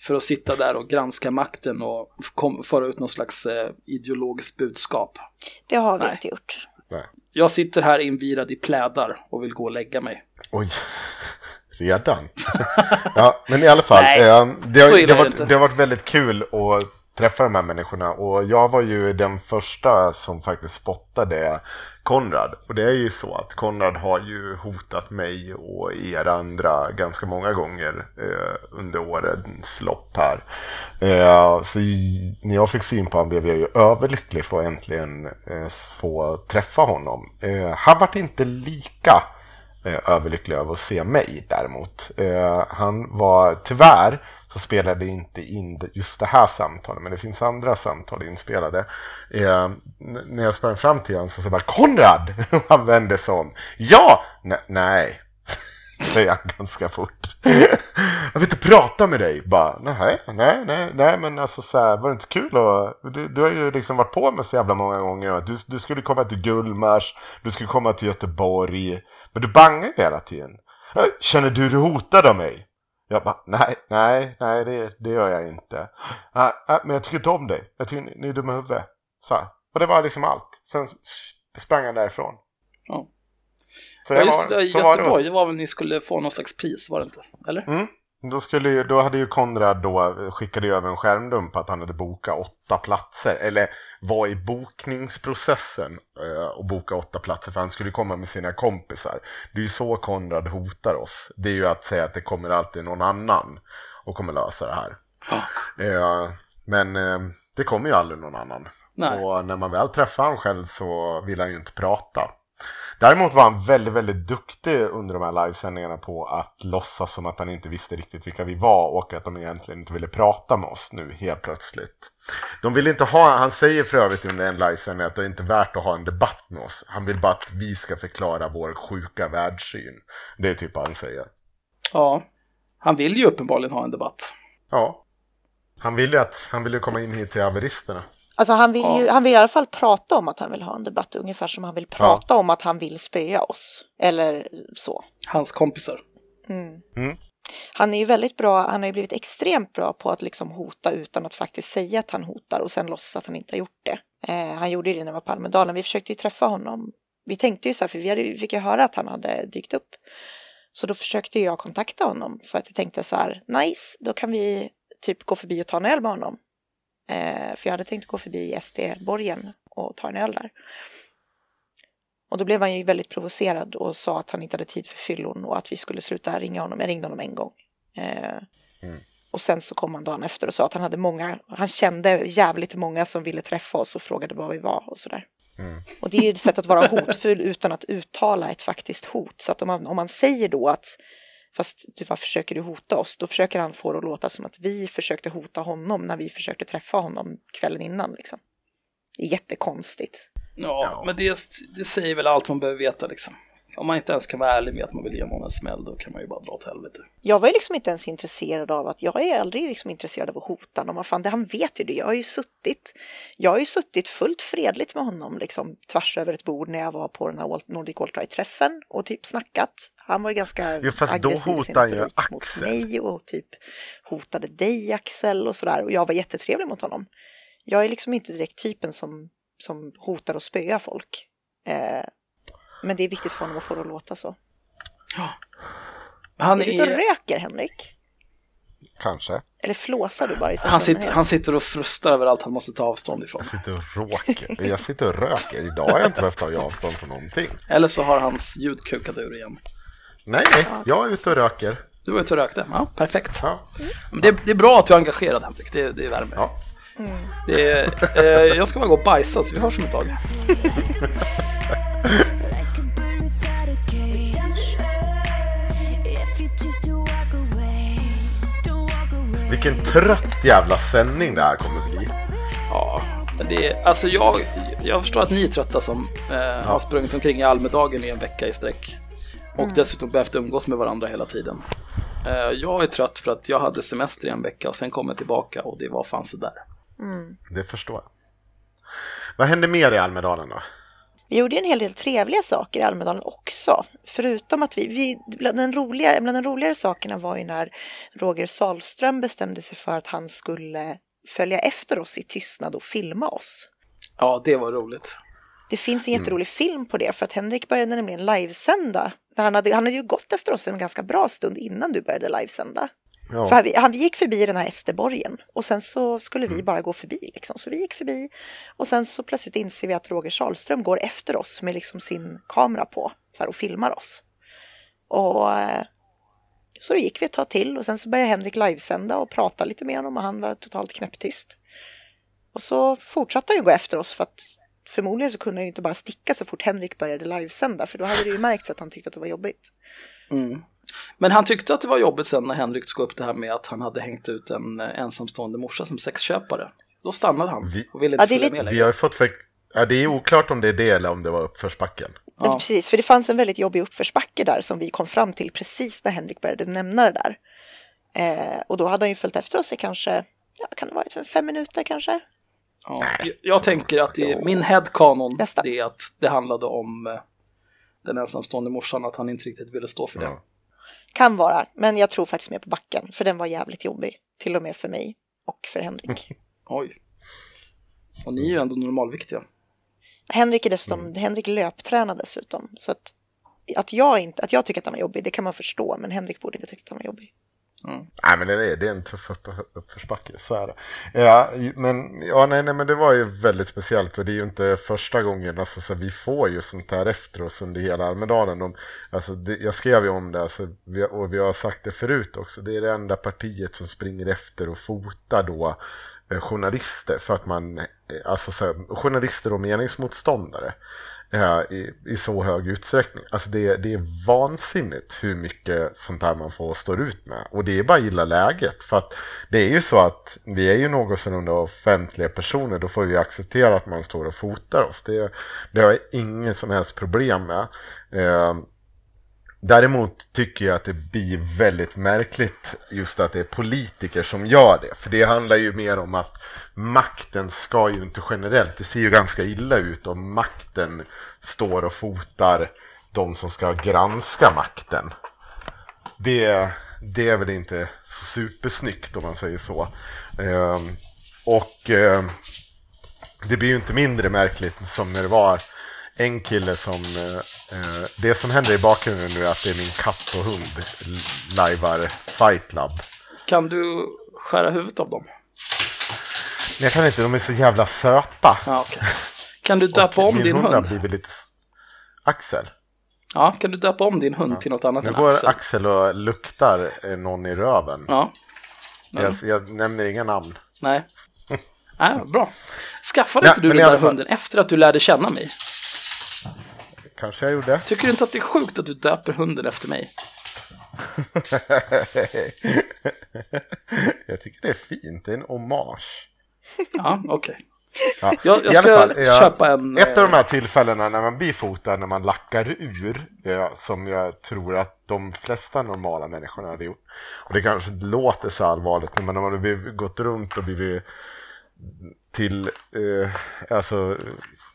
för att sitta där och granska makten och kom, föra ut någon slags eh, ideologiskt budskap? Det har vi Nej. inte gjort. Nej. Jag sitter här invirad i plädar och vill gå och lägga mig. Oj, redan? ja, men i alla fall. Nej, eh, det, så har, det, har det varit, inte. det har varit väldigt kul att träffa de här människorna. Och jag var ju den första som faktiskt spottade Konrad. Och det är ju så att Konrad har ju hotat mig och er andra ganska många gånger eh, under årens lopp här. Eh, så när jag fick syn på honom blev jag ju överlycklig för att äntligen eh, få träffa honom. Eh, han vart inte lika eh, överlycklig över att se mig däremot. Eh, han var, tyvärr så spelade inte in just det här samtalet, men det finns andra samtal inspelade. Eh, när jag sprang fram till honom så sa jag bara Konrad! Och han vände sig om. Ja! Ne- nej, säger han ganska fort. jag vill inte prata med dig. Bara, nej, nej, nej, nej, men alltså så här, var det inte kul att, du, du har ju liksom varit på mig så jävla många gånger. Du, du skulle komma till Gullmars, du skulle komma till Göteborg, men du bangar ju hela tiden. Äh, känner du dig hotad av mig? Jag bara, nej, nej, nej, det, det gör jag inte. "Nej, nej, men jag tycker inte om dig. Jag tycker ni, ni är dumma huvudet. Så här. Och det var liksom allt. Sen sprang han därifrån. Ja. Så Ja, det just var- det, så var det. Göteborg, det var väl ni skulle få någon slags pris, var det inte? Eller? Mm. Då, skulle ju, då hade ju Konrad då skickade ju över en skärmdump att han hade bokat åtta platser. Eller var i bokningsprocessen eh, och boka åtta platser för han skulle komma med sina kompisar. Det är ju så Konrad hotar oss. Det är ju att säga att det kommer alltid någon annan och kommer lösa det här. Eh, men eh, det kommer ju aldrig någon annan. Nej. Och när man väl träffar honom själv så vill han ju inte prata. Däremot var han väldigt, väldigt duktig under de här livesändningarna på att låtsas som att han inte visste riktigt vilka vi var och att de egentligen inte ville prata med oss nu helt plötsligt. De vill inte ha, han säger för övrigt under en livesändning att det är inte värt att ha en debatt med oss. Han vill bara att vi ska förklara vår sjuka världssyn. Det är typ vad han säger. Ja. Han vill ju uppenbarligen ha en debatt. Ja. Han vill ju att, han vill ju komma in hit till haveristerna. Alltså han vill ju, han vill i alla fall prata om att han vill ha en debatt, ungefär som han vill prata om att han vill spöa oss. Eller så. Hans kompisar. Han är ju väldigt bra, han har ju blivit extremt bra på att liksom hota utan att faktiskt säga att han hotar och sen låtsas att han inte har gjort det. Eh, han gjorde det när vi var på Almedalen, vi försökte ju träffa honom. Vi tänkte ju så här, för vi, hade, vi fick ju höra att han hade dykt upp. Så då försökte jag kontakta honom för att jag tänkte så här, nice, då kan vi typ gå förbi och ta en öl med honom. Eh, för jag hade tänkt gå förbi SD-borgen och ta en öl där. Och då blev han ju väldigt provocerad och sa att han inte hade tid för fyllon och att vi skulle sluta ringa honom. Jag ringde honom en gång. Eh, Och sen så kom han dagen efter och sa att han hade många, han kände jävligt många som ville träffa oss och frågade var vi var och sådär. Och det är ju ett sätt att vara hotfull utan att uttala ett faktiskt hot. Så att om man, om man säger då att fast du, vad försöker du hota oss? Då försöker han få det att låta som att vi försökte hota honom när vi försökte träffa honom kvällen innan. Liksom. Det är jättekonstigt. Ja, men det, det säger väl allt man behöver veta liksom. Om man inte ens kan vara ärlig med att man vill ge någon en smäll, då kan man ju bara dra åt helvete. Jag var ju liksom inte ens intresserad av att, jag är aldrig liksom intresserad av att hota honom. Vad fan, det, han vet ju det. Jag har ju suttit, jag har ju suttit fullt fredligt med honom liksom tvärs över ett bord när jag var på den här Nordic Alt-Right-träffen och typ snackat. Han var ju ganska Jo, fast då aggressiv sin hotar han ju retorik mot Axel. mig och typ hotade dig Axel och sådär. Och jag var jättetrevlig mot honom. Jag är liksom inte direkt typen som, som hotar och spöar folk. Eh, men det är viktigt för honom att få det att låta så. Han, Är du ute och röker Henrik? Kanske. Eller flåsar du bara i han, sitter, han sitter och frustar över allt han måste ta avstånd ifrån. Jag sitter och råker. Jag sitter och röker. Idag har jag inte behövt ta avstånd från någonting. Eller så har hans ljud kukat ur igen. Nej, nej. Jag är ute och röker. Du var ute och rökte. Ja, perfekt. Ja. Det, det är bra att du är engagerad Henrik, det, det värmer. Ja. Det är, eh, jag ska bara gå och bajsa så vi hörs om ett tag. trött jävla sändning det här kommer bli. Ja, det är, alltså jag, jag förstår att ni är trötta som eh, har sprungit omkring i Almedalen i en vecka i sträck. Och dessutom behövt umgås med varandra hela tiden. Eh, jag är trött för att jag hade semester i en vecka och sen kom jag tillbaka och det var fan sådär. Det förstår jag. Vad hände mer i Almedalen då? Vi gjorde en hel del trevliga saker i Almedalen också. Förutom att vi, vi bland, den roliga, bland de roligare sakerna var ju när Roger Salström bestämde sig för att han skulle följa efter oss i tystnad och filma oss. Ja, det var roligt. Det finns en jätterolig film på det för att Henrik började nämligen livesända. När han, hade, han hade ju gått efter oss en ganska bra stund innan du började livesända. För Ja, han, han, vi gick förbi den här Esteborgen och sen så skulle vi bara gå förbi. Liksom. Så vi gick förbi och sen så plötsligt inser vi att Roger Salström går efter oss med liksom sin kamera på så här, och filmar oss. Och eh, så då gick vi ett tag till och sen så började Henrik livesända och prata lite med honom och han var totalt knäpptyst. Och så fortsatte han ju gå efter oss för att förmodligen så kunde han ju inte bara sticka så fort Henrik började livesända för då hade det ju märkts att han tyckte att det var jobbigt. Men han tyckte att det var jobbigt sen när Henrik tog upp det här med att han hade hängt ut en eh, ensamstående morsa som sexköpare. Då stannade han Vi- och ville Ja, inte det är följa lite- med vi längre. har ju fått för... ja, det är oklart om det är det eller om det var uppförsbacken. Men precis, för det fanns en väldigt jobbig uppförsbacke där som vi kom fram till precis när Henrik började nämna det där. Eh, och då hade han ju följt efter oss i kanske, ja, kan det vara för fem minuter kanske? Ja, jag, jag tänker att det, min headcanon Nästa. det är att det handlade om eh, den ensamstående morsan, att han inte riktigt ville stå för det. Ja. Kan vara, men jag tror faktiskt mer på backen, för den var jävligt jobbig. Till och med för mig och för Henrik. Oj. Och ni är ju ändå normalviktiga. Henrik är dessutom, Henrik löptränar dessutom. Så att, att, jag inte, att jag tycker att han var jobbig, det kan man förstå, men Henrik borde inte tycka att han var jobbig. Nej men det är, det är en tuff upp, uppförsbacke, så är det. Ja, men, ja, nej, nej, men det var ju väldigt speciellt och det är ju inte första gången, alltså, så vi får ju sånt här efter oss under hela Almedalen. De, alltså, det, jag skrev ju om det alltså, vi, och vi har sagt det förut också, det är det enda partiet som springer efter och fotar då eh, journalister för att man, eh, alltså så här, journalister och meningsmotståndare Eh, i, i så hög utsträckning. Alltså det, det är vansinnigt hur mycket sånt här man får stå ut med. Och det är bara att gilla läget. För att det är ju så att vi är ju någorlunda offentliga personer. Då får vi acceptera att man står och fotar oss. Det, det har jag inget som helst problem med. Eh, Däremot tycker jag att det blir väldigt märkligt just att det är politiker som gör det. För det handlar ju mer om att makten ska ju inte generellt, det ser ju ganska illa ut om makten står och fotar de som ska granska makten. Det, det är väl inte så supersnyggt om man säger så. Ehm, och ehm, det blir ju inte mindre märkligt som när det var en kille som... Eh, eh, det som händer i bakgrunden nu är att det är min katt och hund lajvar Fight Club. Kan du skära huvudet av dem? Men jag kan inte, de är så jävla söta. Ja, okej. Kan du döpa om min din hund? blivit lite... Axel. Ja, kan du döpa om din hund till något annat Nu än går Axel? Axel och luktar eh, någon i röven. Ja, Jag, jag nämner inga namn. nej. Nej, bra. Skaffade Ja, inte du den där hunden efter att du lärde känna mig? Kanske jag gjorde. Tycker du inte att det är sjukt att du döper hunden efter mig? jag tycker det är fint, det är en hommage. Ja, okej. Ja. Jag, jag ska fall, jag- köpa en... Ett av eh, de här tillfällena när man blir fotad, när man lackar ur, eh, som jag tror att de flesta normala människorna hade gjort. Och det kanske låter så allvarligt, men när man har gått runt och blivit till eh, alltså,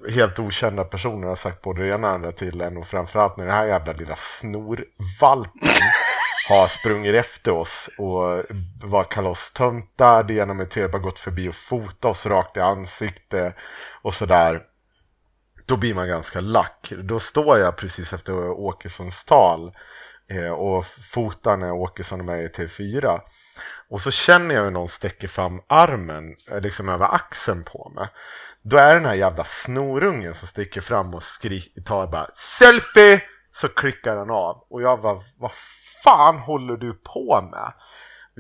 helt okända personer har sagt både det ena och andra till en och framförallt när den här jävla lilla snorvalpen har sprungit efter oss och var kalostöntar, det ena med det bara gått förbi och fotat oss rakt i ansiktet och sådär. Då blir man ganska lack. Då står jag precis efter Åkessons tal eh, och fotar när Åkesson är med i TV4. Och så känner jag hur någon sträcker fram armen eh, liksom över axeln på mig. Då är den här jävla snorungen som sticker fram och skriker, tar bara selfie! Så klickar han av. Och jag bara, vad fan håller du på med?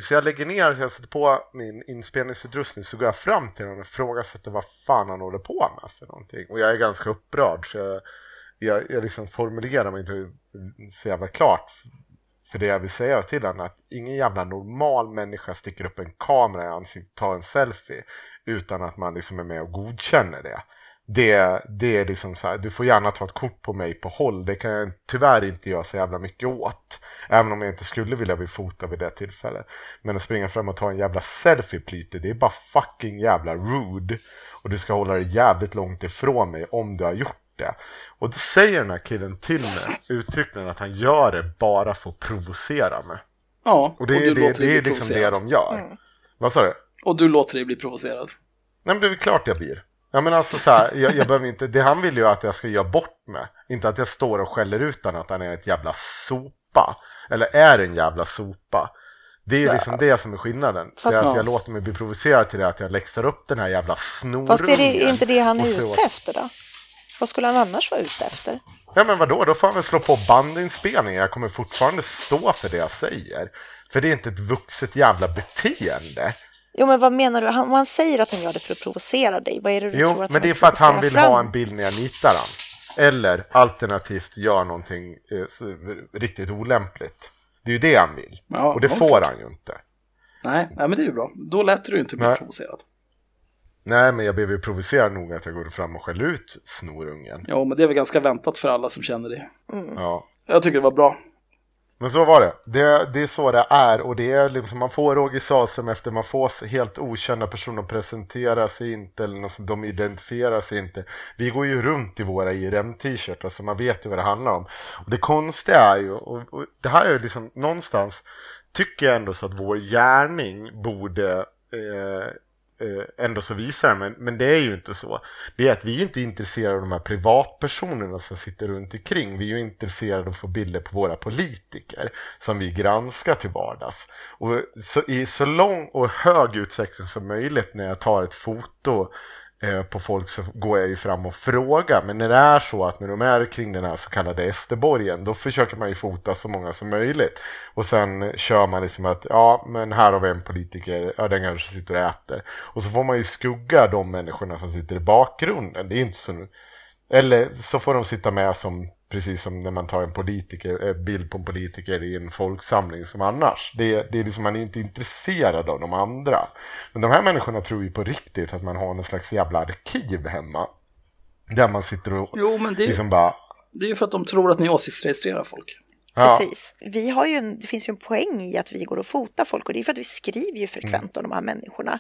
Så jag lägger ner, jag sätter på min inspelningsutrustning så går jag fram till honom och ifrågasätter vad fan han håller på med för någonting. Och jag är ganska upprörd så jag, jag, jag liksom formulerar mig inte så jävla klart för det jag vill säga till honom att ingen jävla normal människa sticker upp en kamera i ansiktet och tar en selfie utan att man liksom är med och godkänner det. Det, det är liksom så här, du får gärna ta ett kort på mig på håll, det kan jag tyvärr inte göra så jävla mycket åt. Även om jag inte skulle vilja bli fotad vid det tillfället. Men att springa fram och ta en jävla selfie Plyte, det är bara fucking jävla rude. Och du ska hålla dig jävligt långt ifrån mig om du har gjort det. Och då säger den här killen till mig uttryckligen att han gör det bara för att provocera mig. Ja, Och det, är det, låter dig det är liksom det de gör. Vad sa du? Och du låter dig bli provocerad. Nej men det är väl klart jag blir. Ja men alltså så här, jag, jag behöver inte, det han vill ju att jag ska göra bort mig. Inte att jag står och skäller ut honom att han är ett jävla sopa. Eller är en jävla sopa. Det är ju liksom det som är skillnaden. Fast- det är att Ja. jag låter mig bli provocerad till det att jag läxar upp den här jävla snorungen. Fast är det inte det han är ute efter då? Vad skulle han annars vara ute efter? Ja men vadå, då får han väl slå på bandinspelningen. Jag kommer fortfarande stå för det jag säger. För det är inte ett vuxet jävla beteende. Jo, men vad menar du? Han, om han säger att han gör det för att provocera dig, vad är det du Jo, tror att men det är för att han vill fram? ha en bild när jag nitar han. Eller alternativt gör någonting eh, riktigt olämpligt. Det är ju det han vill. Ja, och det får klart. han ju inte. Nej, nej, men det är ju bra. Då lät du inte bli Nej. provocerad. Nej, men jag blev ju provocerad nog att jag går fram och skäller ut snorungen. Ja, men det är väl ganska väntat för alla som känner det. Ja. Jag tycker det var bra. Men så var det. det. Det är så det är och det är liksom man får Roger Salsum efter man får helt okända personer presentera sig inte eller något, så de identifierar sig inte. Vi går ju runt i våra IRM-t-shirtar så alltså man vet ju vad det handlar om. Och det konstiga är ju, och, och det här är ju liksom någonstans tycker jag ändå så att vår gärning borde eh, Eh, ändå så visar det, men, men det är ju inte så. Det är att vi är inte intresserade av de här privatpersonerna som sitter runt omkring. Vi är ju intresserade av att få bilder på våra politiker som vi granskar till vardags. Och så, i så lång och hög utsträckning som möjligt när jag tar ett foto Eh, på folk så går jag ju fram och frågar. Men när det är så att när de är kring den här så kallade Esterborgen då försöker man ju fota så många som möjligt. Och sen kör man liksom att ja men här har vi en politiker, ja den kanske sitter och äter. Och så får man ju skugga de människorna som sitter i bakgrunden. Det är inte så... Eller så får de sitta med som precis som när man tar en politiker, eh, bild på en politiker i en folksamling som annars. Det, det är liksom, man är inte intresserad av de andra. Men de här människorna tror ju på riktigt att man har någon slags jävla arkiv hemma. Där man sitter och Jo, men det, liksom bara... det är ju för att de tror att ni åsiktsregistrerar folk. Ja, Precis. Vi har ju en, det finns ju en poäng i att vi går och fotar folk och det är för att vi skriver ju frekvent om de här människorna.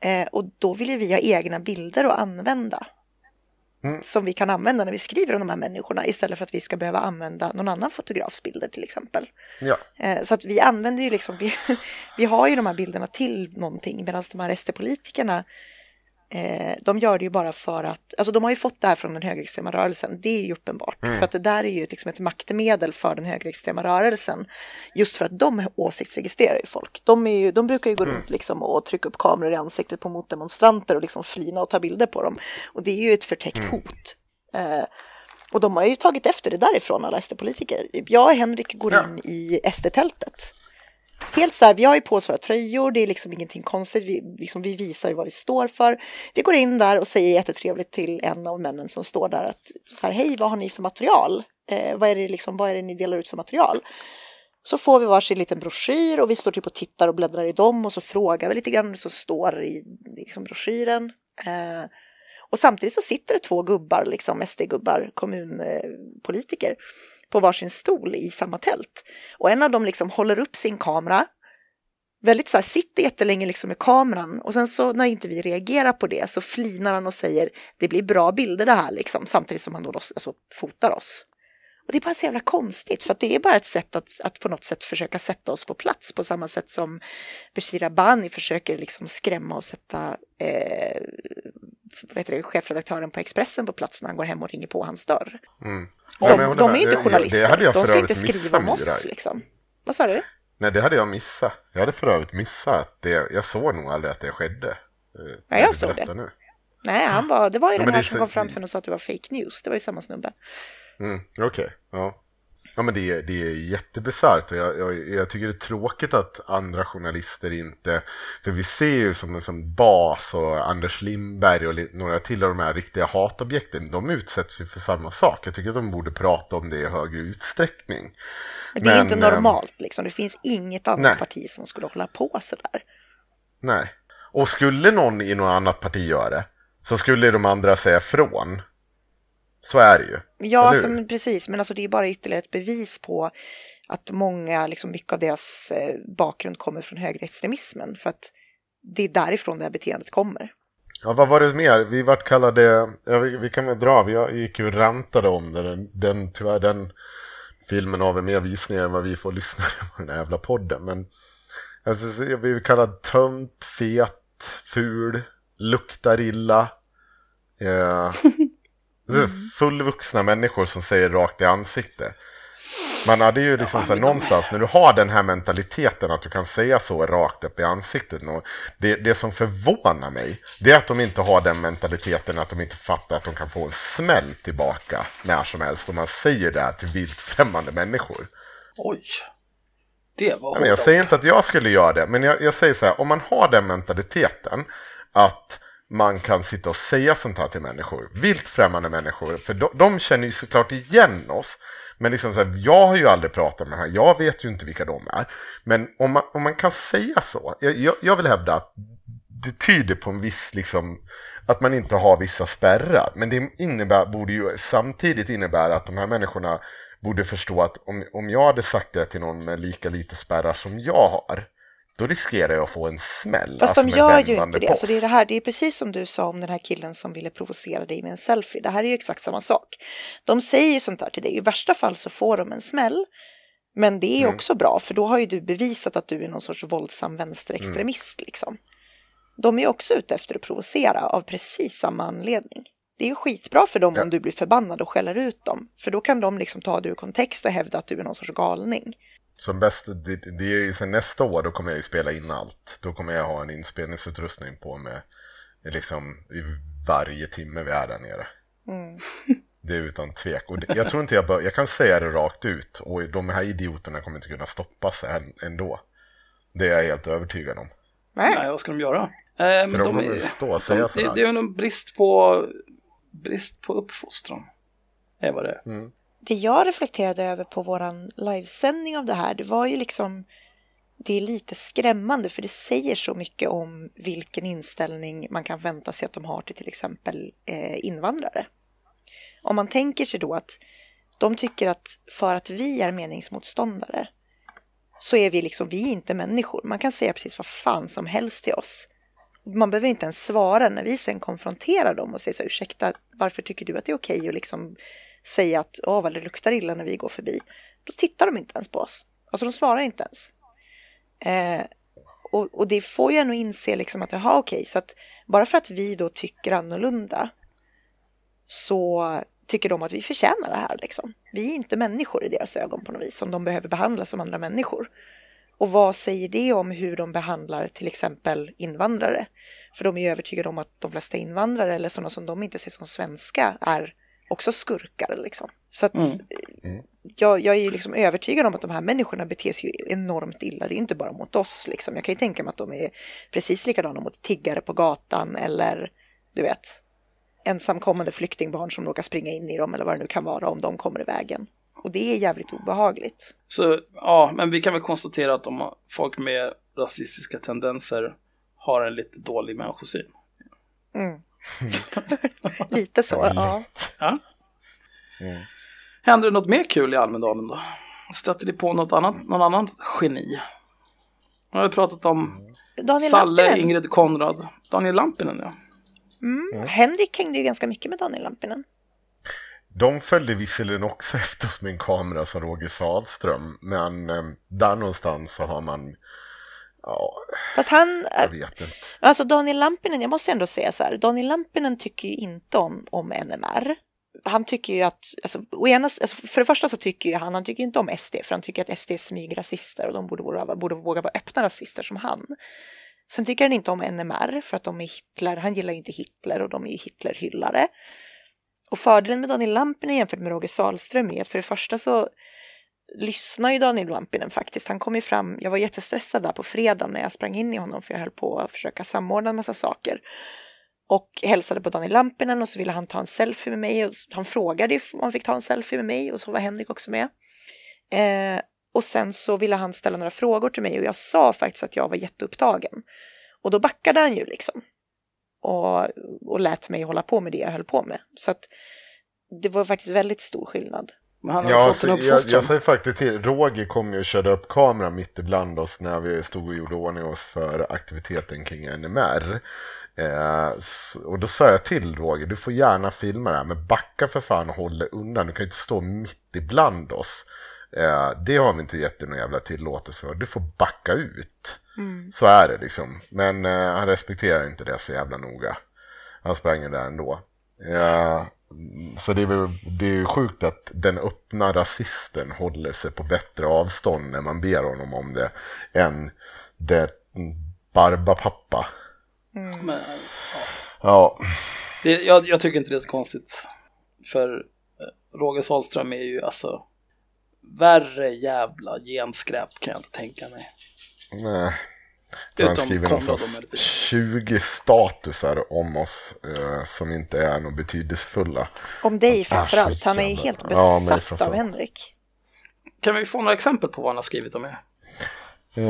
Eh, och då vill ju vi ha egna bilder att använda. Mm. Som vi kan använda när vi skriver om de här människorna istället för att vi ska behöva använda någon annan fotografs bilder till exempel. ja. Eh, så att vi använder ju liksom, vi, vi har ju de här bilderna till någonting medan de här SD-politikerna Eh, de gör det ju bara för att, alltså de har ju fått det här från den högerextrema rörelsen, det är ju uppenbart. För att det där är ju liksom ett maktmedel för den högerextrema rörelsen. Just för att de åsiktsregistrerar ju folk. De, är ju, de brukar ju gå runt liksom och trycka upp kameror i ansiktet på motdemonstranter och liksom flina och ta bilder på dem. Och det är ju ett förtäckt hot. Eh, Och de har ju tagit efter det därifrån, alla SD-politiker. Jag och Henrik går Ja. in i SD-tältet. Helt så här, vi har ju på oss våra tröjor, det är liksom ingenting konstigt, vi, liksom, vi visar ju vad vi står för. Vi går in där och säger jättetrevligt till en av männen som står där att så här, hej, vad har ni för material? Eh, vad, är det liksom, vad är det ni delar ut för material? Så får vi varsin liten broschyr och vi står typ och tittar och bläddrar i dem och så frågar vi lite grann så står i liksom, broschyren. Eh, och samtidigt så sitter det två gubbar, liksom SD-gubbar, kommunpolitiker, på varsin stol i samma tält. Och en av dem liksom håller upp sin kamera, väldigt så här, sitter jättelänge liksom med kameran och sen så när inte vi reagerar på det så flinar han och säger det blir bra bilder det här liksom, samtidigt som han då alltså, fotar oss. Och det är bara så jävla konstigt för att det är bara ett sätt att, att på något sätt försöka sätta oss på plats på samma sätt som Bashir Abani försöker liksom skrämma och sätta eh, vad heter det, chefredaktören på Expressen på plats när han går hem och ringer på hans dörr. Mm. De, håller de är ju inte journalister, Det hade jag de ska inte skriva om oss liksom. Vad sa du? Nej, det hade jag missat. Jag hade för övrigt missat att det, jag såg nog aldrig att det skedde. Eh, när jag såg det. Nu. Nej, han var, det var ju Ja, den här som kom fram sen och sa att det var fake news. Det var ju samma snubbe. Mm, Okej, ja. Ja men det är, det är jättebesvärt och jag, jag, jag tycker det är tråkigt att andra journalister inte, för vi ser ju som, som Bas och Anders Lindberg och några till av de här riktiga hatobjekten, de utsätts ju för samma sak. Jag tycker att de borde prata om det i högre utsträckning. Men det är Men, inte ehm, normalt liksom. Det finns inget annat nej. parti som skulle hålla på sådär. Nej. Och skulle någon i något annat parti göra det, så skulle de andra säga från. Så är det ju. Ja, Eller alltså, precis. Men alltså, det är bara ytterligare ett bevis på att många, liksom mycket av deras eh, bakgrund kommer från högerextremismen. För att det är därifrån det här beteendet kommer. Ja, vad var det mer? Vi vart kallade, ja, vi, vi kan väl dra, vi gick ju rantade om det. Den, den, tyvärr den filmen har väl mer visningar än vad vi får lyssna på den här jävla podden. Men alltså, så jag blev kallad tönt, fet, ful, luktar illa. Eh, det är fullvuxna människor som säger rakt i ansiktet. Man hade ju liksom så här, någonstans när du har den här mentaliteten att du kan säga så rakt upp i ansiktet. Det, det som förvånar mig det är att de inte har den mentaliteten att de inte fattar att de kan få en smäll tillbaka när som helst om man säger det här till vilt främmande människor. Oj. Det var Ja, men jag säger inte att jag skulle göra det, men jag, jag säger så här, om man har den mentaliteten att man kan sitta och säga sånt här till människor, vilt främmande människor, för de, de känner ju såklart igen oss. Men liksom så här, jag har ju aldrig pratat med den här, jag vet ju inte vilka de är. Men om man, om man kan säga så, jag, jag, jag vill hävda att det tyder på en viss, liksom, att man inte har vissa spärrar. Men det innebär, borde ju samtidigt innebära att de här människorna borde förstå att om, om jag hade sagt det till någon med lika lite spärrar som jag har, då riskerar jag att få en smäll. Fast alltså de gör ju inte det. Alltså det, är det, här, det är precis som du sa om den här killen som ville provocera dig med en selfie. Det här är ju exakt samma sak. De säger ju sånt här till dig. I värsta fall så får de en smäll. Men det är Mm. också bra, för då har ju du bevisat att du är någon sorts våldsam vänsterextremist. Mm. Liksom. De är ju också ute efter att provocera av precis samma anledning. Det är ju skitbra för dem Ja. om du blir förbannad och skäller ut dem. För då kan de liksom ta det ur kontext och hävda att du är någon sorts galning. Som bäst, det, det är ju sen nästa år, då kommer jag ju spela in allt. Då kommer jag ha en inspelningsutrustning på med liksom i varje timme vi är där nere. Mm. Det är utan tvek. Och det, jag tror inte jag bör, jag kan säga det rakt ut och de här idioterna kommer inte kunna stoppas än, ändå. Det är jag helt övertygad om. Nej. Nej, vad ska de göra? Eh, men de de kommer är, stå och säga de, sådär. det, det är nog brist på, brist på uppfostran. Det var det. Mm det jag reflekterade över på våran livesändning av det här, det var ju liksom det är lite skrämmande för det säger så mycket om vilken inställning man kan vänta sig att de har till till exempel eh, invandrare. Om man tänker sig då att de tycker att för att vi är meningsmotståndare så är vi liksom, vi är inte människor. Man kan säga precis vad fan som helst till oss. Man behöver inte ens svara när vi sen konfronterar dem och säger så här, ursäkta, varför tycker du att det är okej att liksom säga att åh vad det luktar illa när vi går förbi. Då tittar de inte ens på oss. Alltså de svarar inte ens. Eh, och, och det får ju en att inse liksom att jaha okej, så att bara för att vi då tycker annorlunda så tycker de att vi förtjänar det här liksom. Vi är inte människor i deras ögon på något vis som de behöver behandla som andra människor. Och vad säger det om hur de behandlar till exempel invandrare? För de är ju övertygade om att de flesta invandrare eller sådana som de inte ser som svenska är också skurkar liksom. Så att jag, jag är liksom övertygad om att de här människorna beter sig ju enormt illa. Det är inte bara mot oss liksom. Jag kan ju tänka mig att de är precis likadana mot tiggare på gatan eller du vet ensamkommande flyktingbarn som råkar springa in i dem eller vad det nu kan vara om de kommer i vägen. Och det är jävligt obehagligt. Så ja, men vi kan väl konstatera att de, folk med rasistiska tendenser har en lite dålig människosyn. Mm. Lite så, ja. Ja. Händer det något mer kul i Almedalen då? Stöter ni på något annat, någon annan geni? Nu har vi pratat om Daniel Falle, Lampinen. Ingrid Konrad, Daniel Lampinen ja. Mm. Henrik hängde ju ganska mycket med Daniel Lampinen. De följde visserligen också efter oss med en kamera som Roger Salström, men eh, där någonstans så har man, ja, Fast han, jag vet inte. alltså Daniel Lampinen, jag måste ändå säga så här, Daniel Lampinen tycker ju inte om, om NMR. Han tycker ju att, alltså, ena, alltså, för det första så tycker ju han, han tycker inte om SD, för han tycker att SD är smygrasister och de borde, våga- borde våga vara öppna rasister som han. Sen tycker han inte om NMR för att de är Hitler, han gillar ju inte Hitler och de är ju Hitlerhyllare. Och fördelen med Daniel Lampinen jämfört med Roger Salström är att för det första så lyssnar ju Daniel Lampinen faktiskt. Han kom ju fram, jag var jättestressad där på fredagen när jag sprang in i honom för jag höll på att försöka samordna en massa saker. Och hälsade på Daniel Lampinen och så ville han ta en selfie med mig och han frågade om han fick ta en selfie med mig och så var Henrik också med. Eh, och sen så ville han ställa några frågor till mig och jag sa faktiskt att jag var jätteupptagen. Och då backade han ju liksom. Och, och lät mig hålla på med det jag höll på med. Så att det var faktiskt väldigt stor skillnad. Men han har Ja, fått så en jag, uppfostran. jag säger faktiskt till, Roger kom ju och körde upp kameran mitt ibland oss när vi stod och gjorde ordning oss för aktiviteten kring NMR. Eh, och då sa jag till Roger, du får gärna filma det här, men backa för fan och håll dig undan. Du kan ju inte stå mitt ibland oss. Eh, det har vi inte gett dig någon jävla tillåtelse för. Du får backa ut. Så är det liksom. Men eh, han respekterar inte det så jävla noga. Han sprang ju där ändå. Eh, så det är, väl, det är ju sjukt att den öppna rasisten håller sig på bättre avstånd när man ber honom om det än det barbapappa. Men, Ja, det, jag, jag tycker inte det är så konstigt. För eh, Roger Salström är ju alltså värre jävla genskräp kan jag inte tänka mig. nej. Han skriver någonstans möjligtvis. 20 statusar om oss eh, som inte är något betydelsefulla. Om dig framförallt, han är helt Ja, besatt av framförallt. Henrik. Kan vi få några exempel på vad han har skrivit om er? Eh,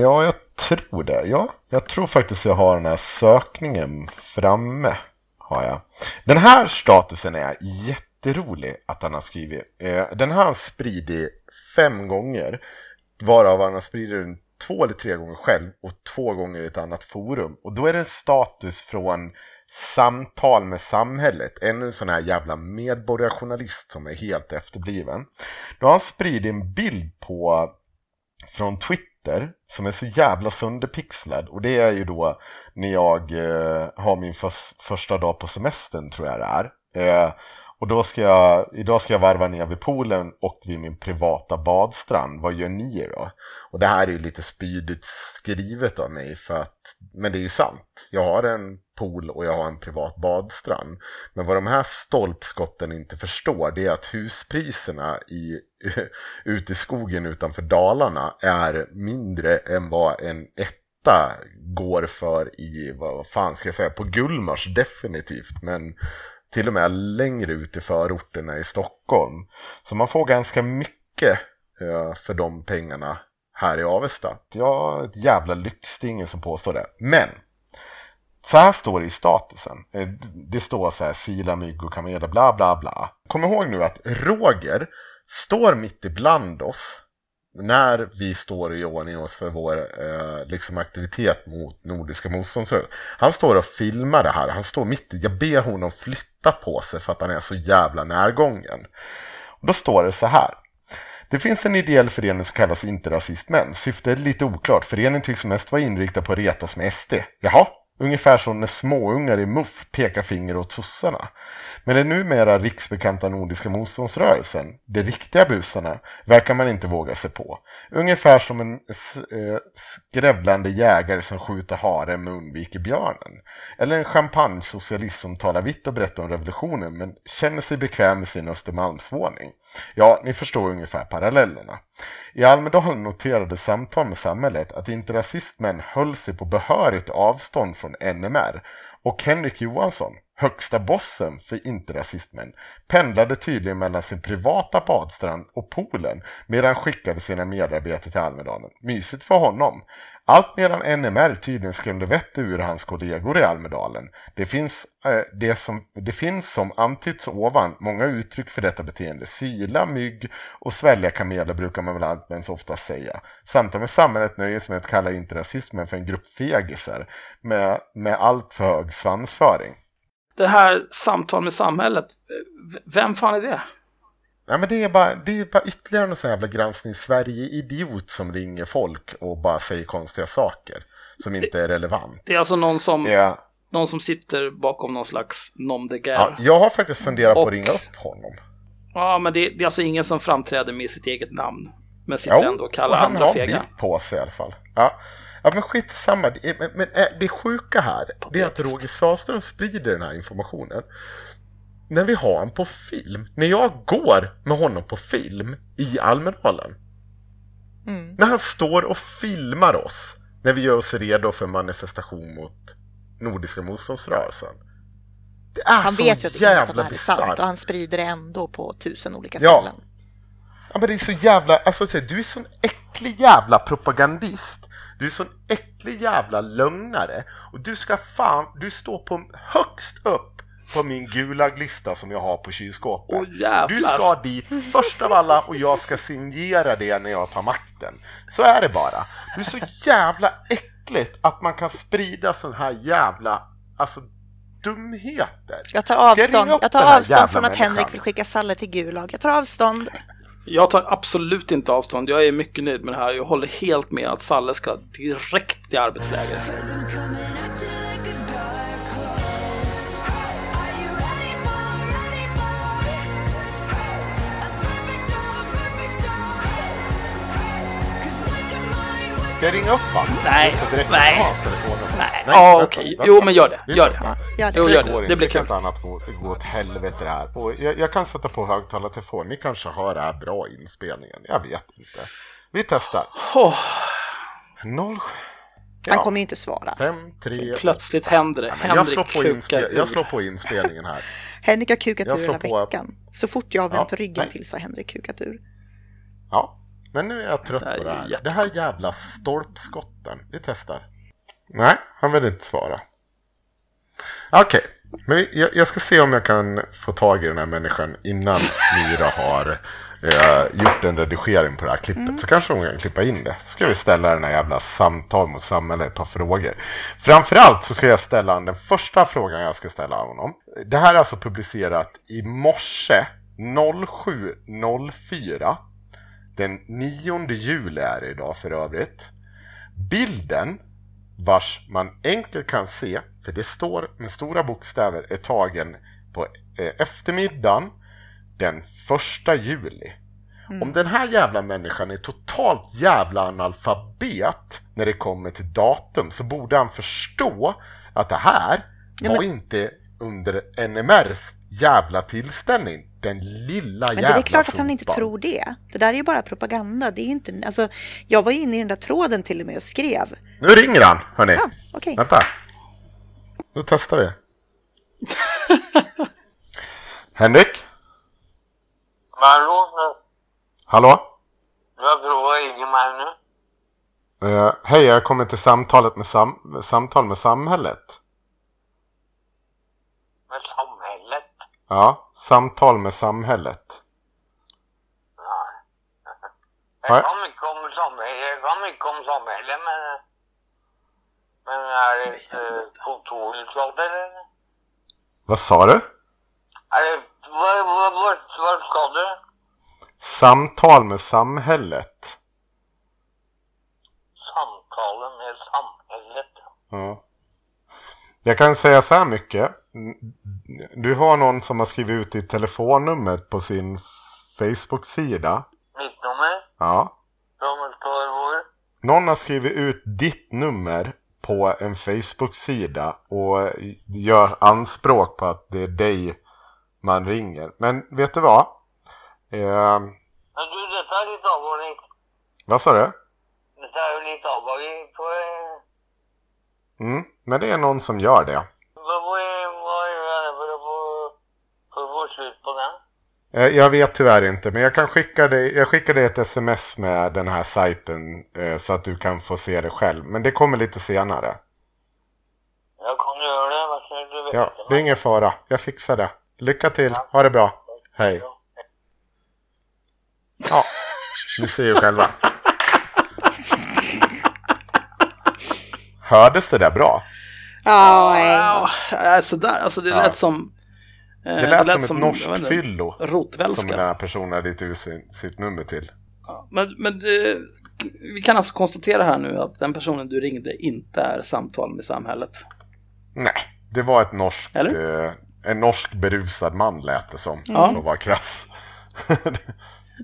ja, jag tror det. Ja, jag tror faktiskt jag har den här sökningen framme. Har jag. Den här statusen är jätterolig att han har skrivit. Eh, den har han spridit fem gånger. Varav han har spridit den två eller tre gånger själv och två gånger i ett annat forum. Och då är det en status från Samtal med samhället. Ännu en sån här jävla medborgarjournalist som är helt efterbliven. Då har han spridit en bild på från Twitter som är så jävla sönderpixlad och det är ju då när jag eh, har min förs- första dag på semestern tror jag det är. Eh, och då ska jag, idag ska jag varva ner vid poolen och vid min privata badstrand. Vad gör ni då? Och det här är ju lite spydigt skrivet av mig för att, men det är ju sant. Jag har en pool och jag har en privat badstrand. Men vad de här stolpskotten inte förstår det är att huspriserna i, ute i skogen utanför Dalarna är mindre än vad en etta går för i, vad fan ska jag säga, på Gullmars definitivt. Men till och med längre ut i förorterna i Stockholm. Så man får ganska mycket eh, för de pengarna här i Avesta. Ja, ett jävla lyx, det är ingen som påstår det. Men så här står det i statusen. Eh, det står så här sila mygg och kameler bla bla bla. Kom ihåg nu att Roger står mitt ibland oss när vi står i ordning oss för vår eh, liksom aktivitet mot Nordiska motståndsrörelsen. Han står och filmar det här. Han står mitt i. Jag ber honom flytta på sig för att han är så jävla närgången. Och då står det så här. Det finns en ideell förening som kallas Inte Rasistmän. Syftet är lite oklart. Föreningen tycks mest vara inriktad på att retas med SD. Jaha, Ungefär som när småungar i MUF pekar finger åt sossarna. Men den numera riksbekanta Nordiska motståndsrörelsen, de riktiga busarna, verkar man inte våga sig på. Ungefär som en eh, skrävlande jägare som skjuter haren men undviker björnen. Eller en champagnesocialist som talar vitt och brett om revolutionen men känner sig bekväm med sin Östermalmsvåning. Ja, ni förstår ungefär parallellerna. I Almedalen noterade samtal med samhället att interrasistmän höll sig på behörigt avstånd från NMR och Henrik Johansson, högsta bossen för interrasistmän, pendlade tydligen mellan sin privata badstrand och poolen medan han skickade sina medarbetare till Almedalen. Mysigt för honom. Allt medan NMR tydligen skrämde vett ur hans kollegor i Almedalen. Det finns, eh, det, som, det finns som antytts ovan många uttryck för detta beteende. Syla, mygg och svälja kameler brukar man väl allmänt ofta säga. Samtidigt med samhället nöjer sig med att kalla interrasismen för en grupp fegisar med, med allt för hög svansföring. Det här samtal med samhället, vem fan är det? Ja, men det, är bara, det är bara ytterligare en sån jävla granskning Sverige-idiot som ringer folk och bara säger konstiga saker som inte är relevant. Det är alltså någon som, Ja, någon som sitter bakom någon slags nom de ja, guerre. jag har faktiskt funderat på Och- att ringa upp honom. Ja, men det, det är alltså ingen som framträder med sitt eget namn. Men sitter ändå och kallar och han andra har fega. bild på sig i alla fall. Ja, ja men skit samma. Det, är- men, men äh, det sjuka här det är att. Roger Sahlström sprider den här informationen. När vi har honom på film. När jag går med honom på film i Almedalen. Mm. När han står och filmar oss när vi gör oss redo för manifestation mot Nordiska motståndsrörelsen. Det är Han så vet ju att jävla det här är sant och han sprider det ändå på tusen olika Ja. ställen. Ja men det är så jävla, alltså du är sån äcklig jävla propagandist. Du är sån äcklig jävla lögnare. Och du ska fan, du står på högst upp på min Gulag-lista som jag har på kylskåpet. Jävlar. du ska dit först av alla och jag ska signera det när jag tar makten. Så är det bara. Du är så jävla äckligt att man kan sprida sån här jävla, alltså dumheter. Jag tar avstånd, jag tar avstånd från att människan? Henrik vill skicka Salle till Gulag. Jag tar avstånd. Jag tar absolut inte avstånd. Jag är mycket nöjd med det här. Jag håller helt med att Salle ska direkt till arbetsläger. Ska jag ringa upp honom? Nej, nej. Nej, Nej, ja okej. Jo, men gör det. Gör det. Gör det. Jo, gör går det. Det blir kul. annat gå, gå åt helvete det här. Och jag, jag kan sätta på högtalartelefon. Ni kanske hör det här bra inspelningen. Jag vet inte. Vi testar. Åh, 0, Han kommer ju inte svara. 5, 3... plötsligt händer det. Jag slår, Henrik på kukar inspe- jag slår på inspelningen här. Henrik har kukat ur hela på- veckan. Så fort jag har vänt Ja, ryggen nej. till så har Henrik kukat ur. Ja, men nu är jag trött Det på det är här. jätte- Det här jävla stolpskotten. Vi testar. Nej, han vill inte svara. Okej, men vi- jag, jag ska se om jag kan få tag i den här människan innan Myra har eh, gjort en redigering på det här klippet. Så kanske hon kan klippa in det. Så ska vi ställa den här jävla samtal mot samhället ett par frågor. Framförallt så ska jag ställa den första frågan jag ska ställa honom. Det här är alltså publicerat i morse 07.04. Den 9 juli är det idag för övrigt. Bilden vars man enkelt kan se, för det står med stora bokstäver, är tagen på eh, eftermiddagen den första juli. Om den här jävla människan är totalt jävla analfabet när det kommer till datum så borde han förstå att det här Ja, var men- inte under NMRs jävla tillställning. Den lilla Men det jävla är klart att han inte tror det. Det där är ju bara propaganda. Det är ju inte, alltså, jag var ju inne i den där tråden till och med och skrev. Nu ringer han, hörni. Ja, okej. Vänta. Nu testar vi. Henrik? Hallå? Hallå? Jag tror mig nu. Eh, hej, jag kommer till samtalet med sam- samtal med samhället. Med samhället. Ja, samtal med samhället. Jag Nej. kan mycket om samhället. Jag kan mycket om samhället men... Men är det eh, kontorutslag eller? Vad sa du? Är det... Vad, vad, vad, vad ska du? Samtal med samhället. Samtalen med samhället. Ja. Jag kan säga så här mycket. Du har någon som har skrivit ut ditt telefonnummer på sin Facebook-sida. Mitt nummer? Ja. Samuel Tarvor. Någon har skrivit ut ditt nummer på en Facebook-sida och gör anspråk på att det är dig man ringer. Men vet du vad? Eh, Men du, detta är lite allvarligt. vad sa du? Detta är lite allvarligt. Vad är- Mm, men det är någon som gör det. Vad vad är vad är det för att få, för att få slut på den? Eh, Jag vet tyvärr inte, men jag kan skicka dig, jag skickar dig ett sms med den här sajten eh, så att du kan få se det själv. Men det kommer lite senare. Jag kommer göra det, vad säger du? vet Ja, inte, det är ingen fara. Jag fixar det. Lycka till. Ha det bra. Hej. Ja, ni ser ju själva. Hördes det där bra? Ja, nej. Ja, äh, sådär. Alltså det Ja. lät som... eh, Det lät, som ett jag norskt fyllo. Som Rotvälska. den här personen hade gett ut sitt nummer till. Ja, Men, men det, vi kan alltså konstatera här nu att den personen du ringde inte är samtal med samhället. Nej, det var ett norskt, eh, en norsk berusad man lät det som. Ja. För att vara krass.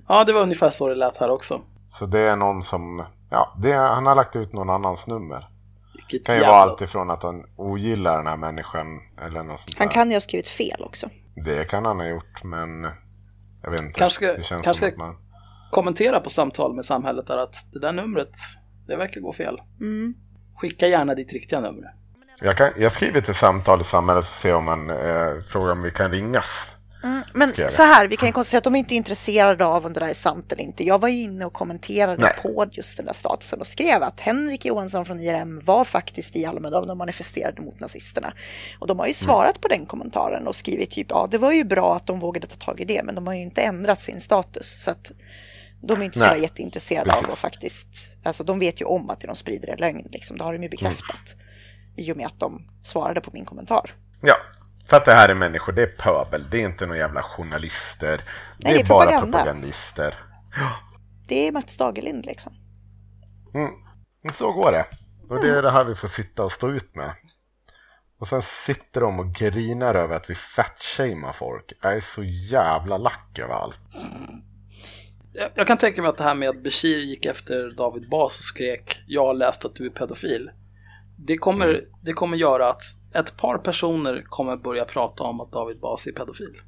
Ja, det var ungefär så det lät här också. Så det är någon som, ja, det han har lagt ut någon annans nummer. Vilket Det kan ju jävla- vara allt ifrån att han ogillar den här människan eller något sånt Han där. kan ju ha skrivit fel också. Det kan han ha gjort, men jag vet inte. Kanske det känns kanske som ska- att man... kommentera på samtal med samhället där att det där numret, det verkar gå fel. Mm. Skicka gärna ditt riktiga nummer. Jag, kan, jag skriver till samtal i samhället och ser om man eh, frågar om vi kan ringas. Mm, men så här, vi kan ju konstatera att de är inte intresserade av om det där är sant eller inte. Jag var ju inne och kommenterade Nej. på just den där statusen och skrev att Henrik Johansson från IRM var faktiskt i Almedalen och manifesterade mot nazisterna. Och de har ju svarat på den kommentaren och skrivit typ ja, det var ju bra att de vågade ta tag i det, men de har ju inte ändrat sin status. Så att de är inte så Nej. där jätteintresserade av att faktiskt, alltså de vet ju om att de sprider är lögn, liksom. det har de ju bekräftat. I och med att de svarade på min kommentar. Ja, för att det här är människor, det är pöbel, det är inte några jävla journalister. Det, det är är bara propaganda. propagandister. Det är Mats Dagerlind liksom. Mm. Så går det. Och det är det här vi får sitta och stå ut med. Och sen sitter de och grinar över att vi fatshamear folk. Jag är så jävla lack över allt. Jag, jag kan tänka mig att det här med att Bashir gick efter David Bas och skrek “Jag har läst att du är pedofil”. Det kommer, Mm. det kommer göra att ett par personer kommer börja prata om att David Bas är pedofil.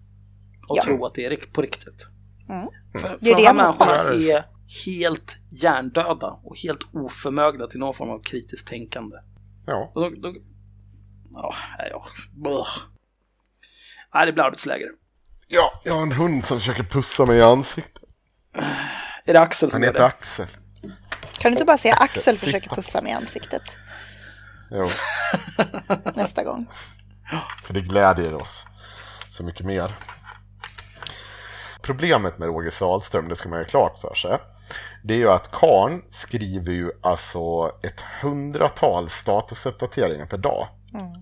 Och Ja. tro att det är på riktigt. Mm. För, för Det är de här människorna är helt hjärndöda och helt oförmögna till någon form av kritiskt tänkande. Ja, Och då, då, ja, nej, ja, bleh. nej, det blir arbetsläger. ja jag har en hund som försöker pussa mig i ansiktet. Är det Axel som Han heter det? Axel. Kan du inte bara säga Axel försöker pussa mig i ansiktet Jo, nästa gång? för det glädjer oss så mycket mer. Problemet med Roger Sahlström, det ska man ju klart för sig. Det är ju att Karn skriver ju alltså ett hundratal statusuppdateringar per dag.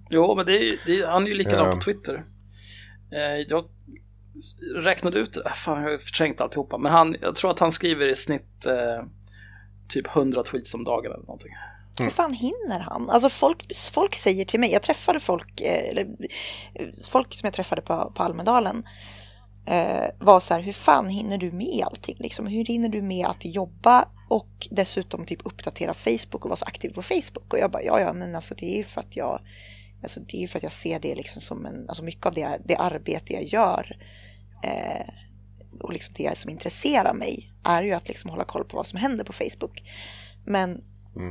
Jo, men det är, det är, han är ju likadan Ehm. på Twitter. Eh, jag räknade ut det, fan jag har förträngt alltihopa, men han, jag tror att han skriver i snitt eh, typ 100 tweets om dagen eller någonting. Hur fan hinner han? Alltså folk, folk säger till mig, jag träffade folk, eh, eller eh, folk som jag träffade på, på Almedalen eh, var så här, hur fan hinner du med allting? Liksom, hur hinner du med att jobba och dessutom typ uppdatera Facebook och vara så aktiv på Facebook? Och jag bara, ja ja, men alltså det är ju för att jag, alltså det är för att jag ser det liksom som en, alltså mycket av det, det arbete jag gör eh, och liksom det som intresserar mig är ju att liksom hålla koll på vad som händer på Facebook. Men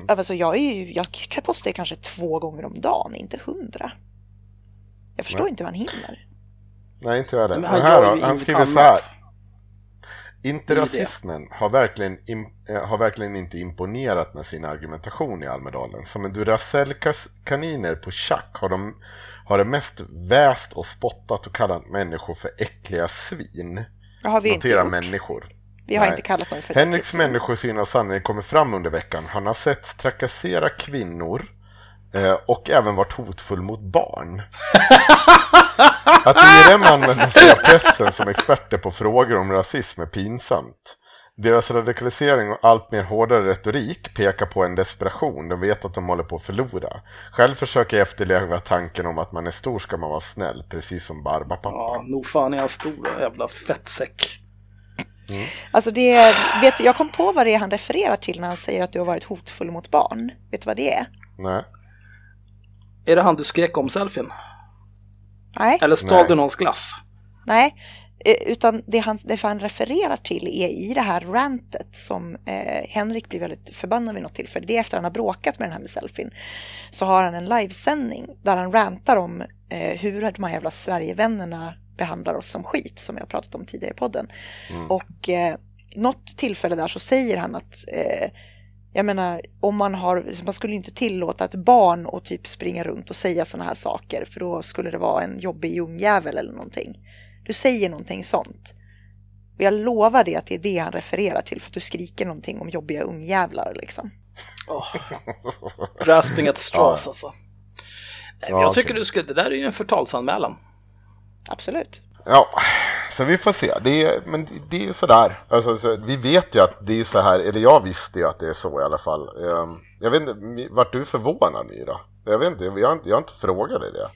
Alltså jag, är ju, jag kan posta kanske två gånger om dagen, inte hundra. Jag förstår Nej. inte hur han hinner. Nej, inte jag heller. Men här då, han skriver så här. annat. Interrasismen har verkligen, eh, har verkligen inte imponerat med sin argumentation i Almedalen. Som en Duracell-kaniner på schack har de, har de mest väst och spottat och kallat människor för äckliga svin. Det har vi inte Notera gjort. människor. Vi har Nej. inte kallat dem för Henriks äckligt. människosyn och sanning kommer fram under veckan. Han har sett trakassera kvinnor eh, och även varit hotfull mot barn. Att IRM använder sig av pressen som experter på frågor om rasism är pinsamt. Deras radikalisering och allt mer hårdare retorik pekar på en desperation. De vet att de håller på att förlora. Själv försöker jag efterleva tanken om att man är stor ska man vara snäll, precis som Barbapapa. Ja, nog fan är han stor jävla fettsäck. Alltså det, vet du, jag kom på vad det är han refererar till när han säger att du har varit hotfull mot barn. Vet du vad det är? Nej. Är det han du skrek om selfien? Nej, Eller stal Nej. du någons glass? nej. Eh, Utan det han, det han refererar till är i det här rantet som eh, Henrik blir väldigt förbannad vid något tillfälle. Det är efter han har bråkat med den här med selfien. Så har han en livesändning där han rantar om eh, hur de här jävla Sverigevännerna behandlar oss som skit som jag har pratat om tidigare i podden. Och eh, något tillfälle där så säger han att eh, jag menar, om man har, man skulle inte tillåta ett barn att typ springa runt och säga sådana här saker för då skulle det vara en jobbig ungjävel eller någonting. Du säger någonting sånt. Och jag lovar det att det är det han refererar till för att du skriker någonting om jobbiga ungjävlar liksom. Oh. Grasping at straws Ja. alltså. Nej, Ja, jag tycker okej. du ska, det där är ju en förtalsanmälan. Absolut. Ja, så vi får se. Det är, men det- är ju sådär. Alltså, så, vi vet ju att det är så här, eller jag visste ju att det är så i alla fall. Ehm, Jag vet inte, vart du förvånad Myra? Jag vet inte, jag har inte, jag har inte frågat dig det.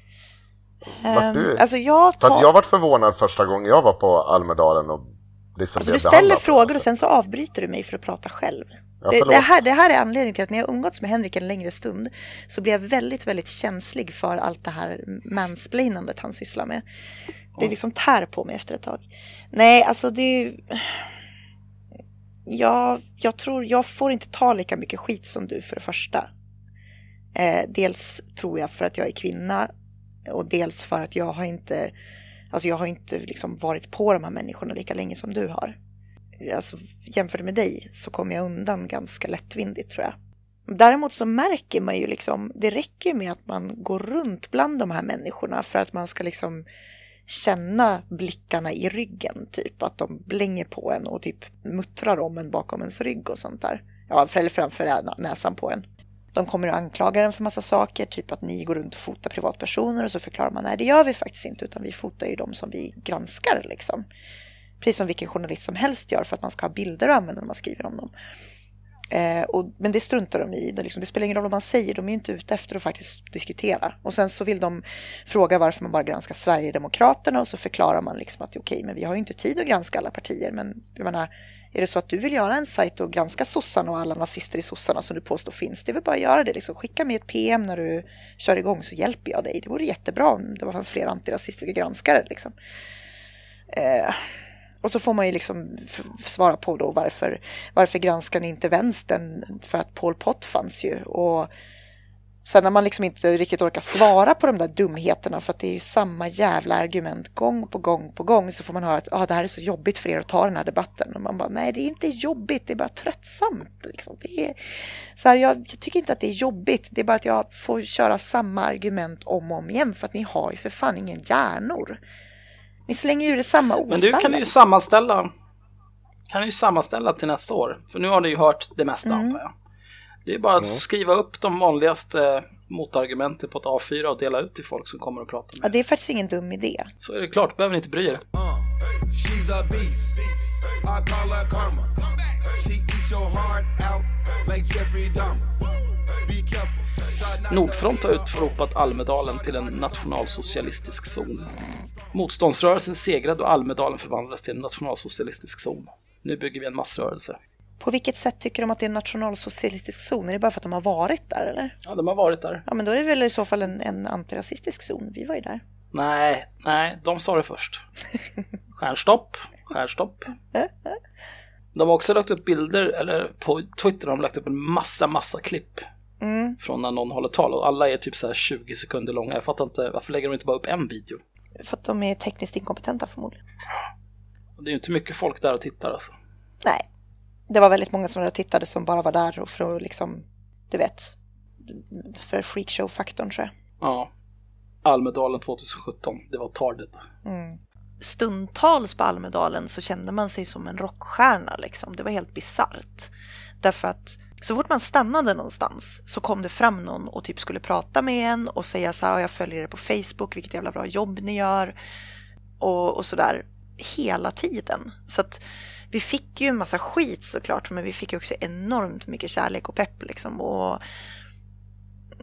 Vart du? Ehm, alltså jag tar... jag varit förvånad första gången jag var på Almedalen och liksom Alltså du ställer frågor och sen så avbryter du mig för att prata själv. Ja, det, det, här, det här är anledningen till att när jag umgåtts med Henrik en längre stund så blir jag väldigt, väldigt känslig för allt det här mansplainandet han sysslar med. Det liksom tär på mig efter ett tag. Nej, alltså det... Jag, jag tror, jag får inte ta lika mycket skit som du för det första. Eh, dels tror jag för att jag är kvinna och dels för att jag har inte, alltså jag har inte liksom varit på de här människorna lika länge som du har alltså, jämfört med dig så kommer jag undan ganska lättvindigt tror jag. Däremot så märker man ju liksom, det räcker med att man går runt bland de här människorna för att man ska liksom känna blickarna i ryggen, typ att de blänger på en och typ muttrar om en bakom ens rygg och sånt där. Ja, eller framför näsan på en. De kommer att anklaga en för massa saker, typ att ni går runt och fotar privatpersoner och så förklarar man nej det gör vi faktiskt inte utan vi fotar ju de som vi granskar liksom. Precis som vilken journalist som helst gör för att man ska ha bilder att använda när man skriver om dem. Eh, och, men det struntar de i. Det, liksom, det spelar ingen roll vad man säger, de är inte ute efter att faktiskt diskutera. Och sen så vill de fråga varför man bara granskar Sverigedemokraterna och så förklarar man liksom att okej, men vi har ju inte tid att granska alla partier. Men jag menar, är det så att du vill göra en sajt och granska sossarna och alla nazister i sossarna som du påstår finns, det är väl bara att göra det. Liksom. Skicka med ett PM när du kör igång så hjälper jag dig. Det vore jättebra om det fanns fler antirasistiska granskare. Liksom. Eh, och så får man ju liksom svara på då varför, varför granskar ni inte vänstern? För att Paul Pott fanns ju. Och sen när man liksom inte riktigt orkar svara på de där dumheterna för att det är ju samma jävla argument gång på gång på gång så får man höra att ah, det här är så jobbigt för er att ta den här debatten. Och man bara nej det är inte jobbigt, det är bara tröttsamt. Liksom. Det är, så här, jag, jag tycker inte att det är jobbigt, det är bara att jag får köra samma argument om och om igen för att ni har ju för fan ingen hjärnor. Ni slänger ur er samma osanna. Men du kan ju sammanställa kan ju sammanställa till nästa år. För nu har du ju hört det mesta Mm. antar jag. Det är bara att skriva upp de vanligaste motargumenten på ett A4 och dela ut till folk som kommer och pratar Ja, med det är faktiskt ingen dum idé. Så är det klart, behöver ni inte bry er. Uh, Nordfront har utropat Almedalen till en nationalsocialistisk zon. Motståndsrörelsen segrade och Almedalen förvandlades till en nationalsocialistisk zon. Nu bygger vi en massrörelse. På vilket sätt tycker de att det är en nationalsocialistisk zon? Är det bara för att de har varit där eller? Ja, de har varit där. Ja, men då är det väl i så fall en, en antirasistisk zon. Vi var ju där. Nej, nej, de sa det först. Stjärnstopp, stjärnstopp. De har också lagt upp bilder, eller på Twitter har de lagt upp en massa, massa klipp. Från när någon håller tal och alla är typ så här 20 sekunder långa. Jag fattar inte, varför lägger de inte bara upp en video? För att de är tekniskt inkompetenta förmodligen. Och det är ju inte mycket folk där och tittar alltså. Nej, det var väldigt många som där tittade som bara var där och för att liksom, du vet, för freakshow-faktorn tror jag. Ja. Almedalen 2017, det var target. stundtals på Almedalen så kände man sig som en rockstjärna. Liksom. Det var helt bisarrt. Därför att så fort man stannade någonstans så kom det fram någon och typ skulle prata med en och säga så här, jag följer er på Facebook, vilket jävla bra jobb ni gör. Och, och sådär hela tiden. Så att vi fick ju en massa skit såklart, men vi fick ju också enormt mycket kärlek och pepp liksom. Och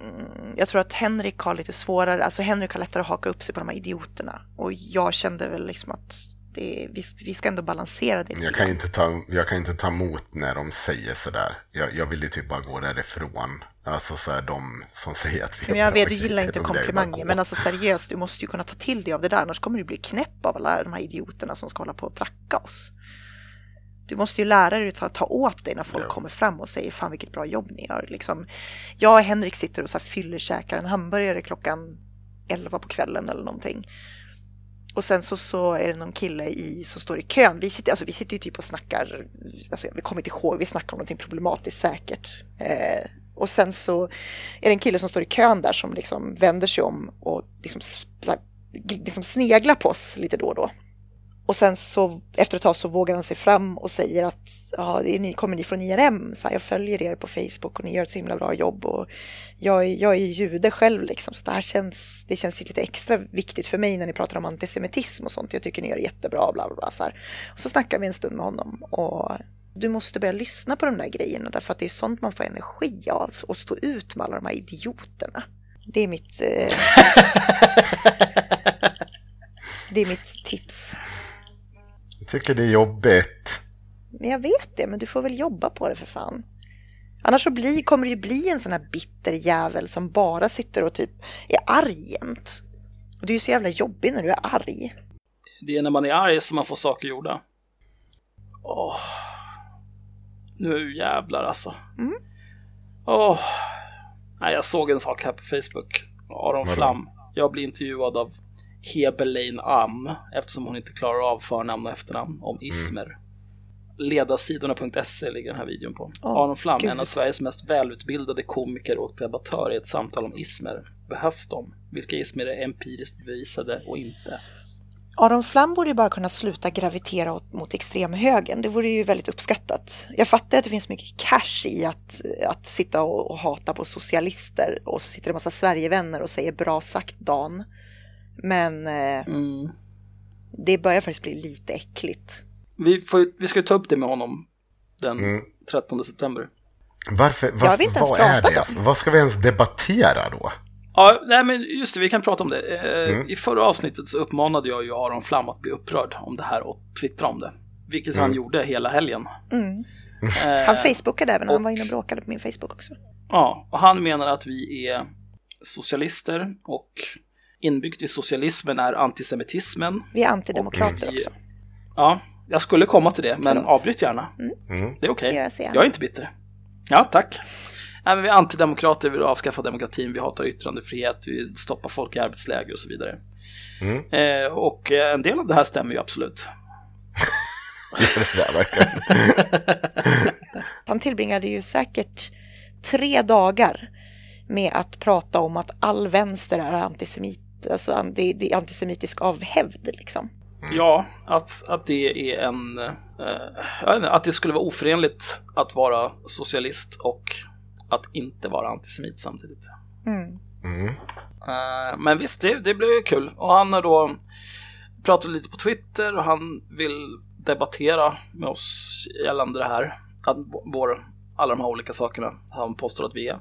mm, jag tror att Henrik har lite svårare, alltså Henrik har lättare att haka upp sig på de här idioterna. Och jag kände väl liksom att det, vi, vi ska ändå balansera det Jag kan, inte ta, jag kan inte ta emot när de säger sådär. Jag, jag vill ju typ bara gå därifrån. Alltså så här de som säger att vi Men jag vet, du gillar inte komplimanger, men alltså seriöst, du måste ju kunna ta till dig av det där, annars kommer du bli knäpp av alla de här idioterna som ska hålla på och tracka oss. Du måste ju lära dig att ta, ta åt dig när folk Ja. kommer fram och säger fan vilket bra jobb ni gör. Liksom, jag och Henrik sitter och så här fyllerkäkar en hamburgare klockan 11 på kvällen eller någonting. Och sen så, så är det någon kille i, som står i kön. Vi sitter, alltså, vi sitter ju typ och snackar, alltså, vi kommer inte ihåg, vi snackar om någonting problematiskt säkert. Eh, och sen så är det en kille som står i kön där som liksom vänder sig om och liksom, så här, liksom sneglar på oss lite då och då. Och sen så efter ett tag så vågar han sig fram och säger att ja, ni, kommer ni från IRM? Så här, jag följer er på Facebook och ni gör ett så himla bra jobb och jag, är- jag är jude själv liksom så det här känns, det känns lite extra viktigt för mig när ni pratar om antisemitism och sånt. Jag tycker ni gör det jättebra bla bla bla så här. Och så snackar vi en stund med honom och du måste börja lyssna på de där grejerna därför att det är sånt man får energi av och stå ut med alla de här idioterna. Det är mitt, eh, det är mitt tips. Tycker det är jobbigt. Men jag vet det, men du får väl jobba på det för fan. Annars så bli, kommer det ju bli en sån här bitter jävel som bara sitter och typ är arg jämt. Och du är ju så jävla jobbig när du är arg. Det är när man är arg som man får saker gjorda. Åh. Nu jävlar alltså. Mm. Åh. Nej, jag såg en sak här på Facebook. Aron? Flam. Jag blir intervjuad av Hebelein Am eftersom hon inte klarar av förnamn och efternamn om ismer. Ledarsidorna.se ligger den här videon på. Åh, Aron Flam, gud. en av Sveriges mest välutbildade komiker och debattörer i ett samtal om ismer. Behövs de? Vilka ismer är empiriskt bevisade och inte? Aron Flam borde ju bara kunna sluta gravitera mot extremhögern. Det vore ju väldigt uppskattat. Jag fattar att det finns mycket cash i att, att sitta och, och hata på socialister och så sitter det en massa Sverigevänner och säger bra sagt Dan. Men eh, Mm. det börjar faktiskt bli lite äckligt. Vi, får, vi ska ta upp det med honom den Mm. 13 september. Varför, Jag har var, inte ens vad är det? Vad ska vi ens debattera då? Ja, nej men just det, vi kan prata om det. Eh, Mm. I förra avsnittet så uppmanade jag ju Aron Flam att bli upprörd om det här och twittra om det. Vilket han gjorde hela helgen. Mm. Eh, Han facebookade även, han och- var inne och bråkade på min Facebook också. Ja, och han menar att vi är socialister och inbyggt i socialismen är antisemitismen. Vi är antidemokrater vi- också. Ja, jag skulle komma till det, men Förlåt. avbryt gärna. Mm. Det är okej. Gör jag är inte bitter. Ja, tack. Nej, men vi är antidemokrater, vi vill avskaffa demokratin, vi hatar yttrandefrihet, vi vill stoppa folk i arbetsläger och så vidare. Mm. Eh, och eh, en del av det här stämmer ju absolut. Det där verkar... Han tillbringade ju säkert tre dagar med att prata om att all vänster är antisemit, alltså det, det är antisemitisk av hävd liksom. Ja, att, att det är en... Eh, inte, att det skulle vara oförenligt att vara socialist och att inte vara antisemit samtidigt. Mm. Mm. Eh, men visst, det, det blev ju kul. Och han har då pratat lite på Twitter och han vill debattera med oss gällande det här. Att vår, alla de här olika sakerna han påstår att vi är.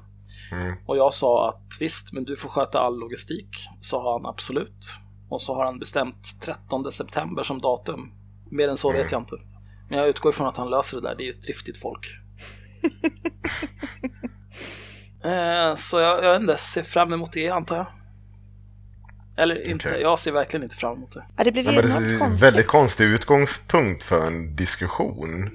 Mm. Och jag sa att visst, men du får sköta all logistik. Så har han absolut. Och så har han bestämt 13 september som datum. Mer än så vet jag inte. Men jag utgår ifrån att han löser det där. Det är ju ett driftigt folk. eh, så jag, jag vet inte, ser fram emot det antar jag. Eller inte, Okej. jag ser verkligen inte fram emot det. Ja, det blev Ja, ju men det är en väldigt konstig utgångspunkt för en diskussion.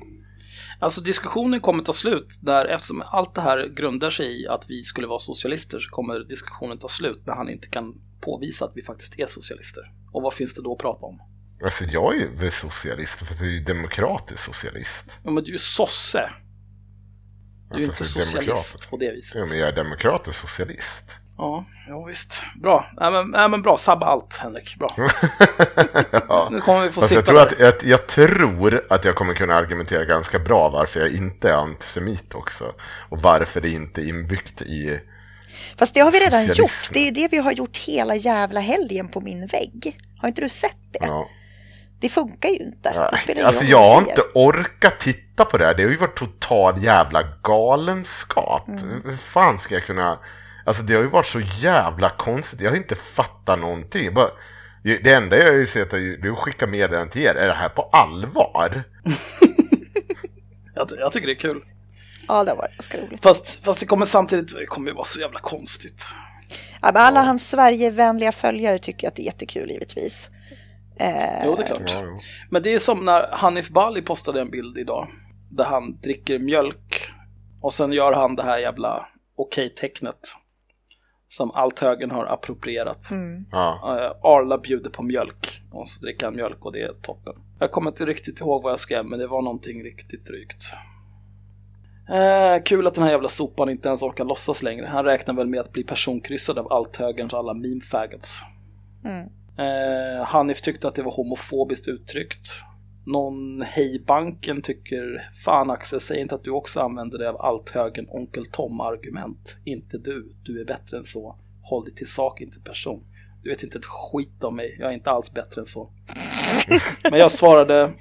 Alltså diskussionen kommer ta slut där eftersom allt det här grundar sig i att vi skulle vara socialister så kommer diskussionen ta slut när han inte kan påvisa att vi faktiskt är socialister. Och vad finns det då att prata om? Alltså jag är ju väl socialist, för jag är ju demokratisk socialist. Ja, men du är ju sosse. Du är ju inte är socialist demokrat. på det viset. Ja, men jag är demokratisk socialist. Ja, ja visst. Bra. Nej men, nej, men bra, sabba allt Henrik. Bra. ja. Nu kommer vi få Fast sitta jag tror, att, jag, jag tror att jag kommer kunna argumentera ganska bra varför jag inte är antisemit också. Och varför det inte är inbyggt i... Fast det har vi redan gjort. Det är ju det vi har gjort hela jävla helgen på min vägg. Har inte du sett det? Ja. Det funkar ju inte. Det spelar ingen Alltså jag har inte orkat titta på det här. Det har ju varit total jävla galenskap. Mm. Hur fan ska jag kunna... Alltså det har ju varit så jävla konstigt. Jag har inte fattat någonting. Jag Bara... Det enda jag har ju sett är ju du skickar meddelanden till er. Är det här på allvar? Jag, jag tycker det är kul. Ja, det var ganska roligt. Fast, fast det kommer samtidigt det kommer ju vara så jävla konstigt. Ja, men alla hans Sverigevänliga följare tycker att det är jättekul givetvis. Eh, Jo, det är klart. Ja. Men det är som när Hanif Bali postade en bild idag. Där han dricker mjölk. Och sen gör han det här jävla okej-tecknet. Som allt högern har approprierat. Ja. Eh, Arla bjuder på mjölk. Och så dricker han mjölk och det är toppen. Jag kommer inte riktigt ihåg vad jag skrev, men det var någonting riktigt drygt. Eh, kul att den här jävla sopan inte ens orkar låtsas längre. Han räknar väl med att bli personkryssad av allt högerns alla meme-faggots. Eh, Hanif tyckte att det var homofobiskt uttryckt. Någon hejbanken tycker Fan Axel, säg inte att du också använder dig av allt högern onkel Tom-argument. Inte du, du är bättre än så. Håll dig till sak, inte person. Du vet inte ett skit om mig, jag är inte alls bättre än så. Men jag svarade,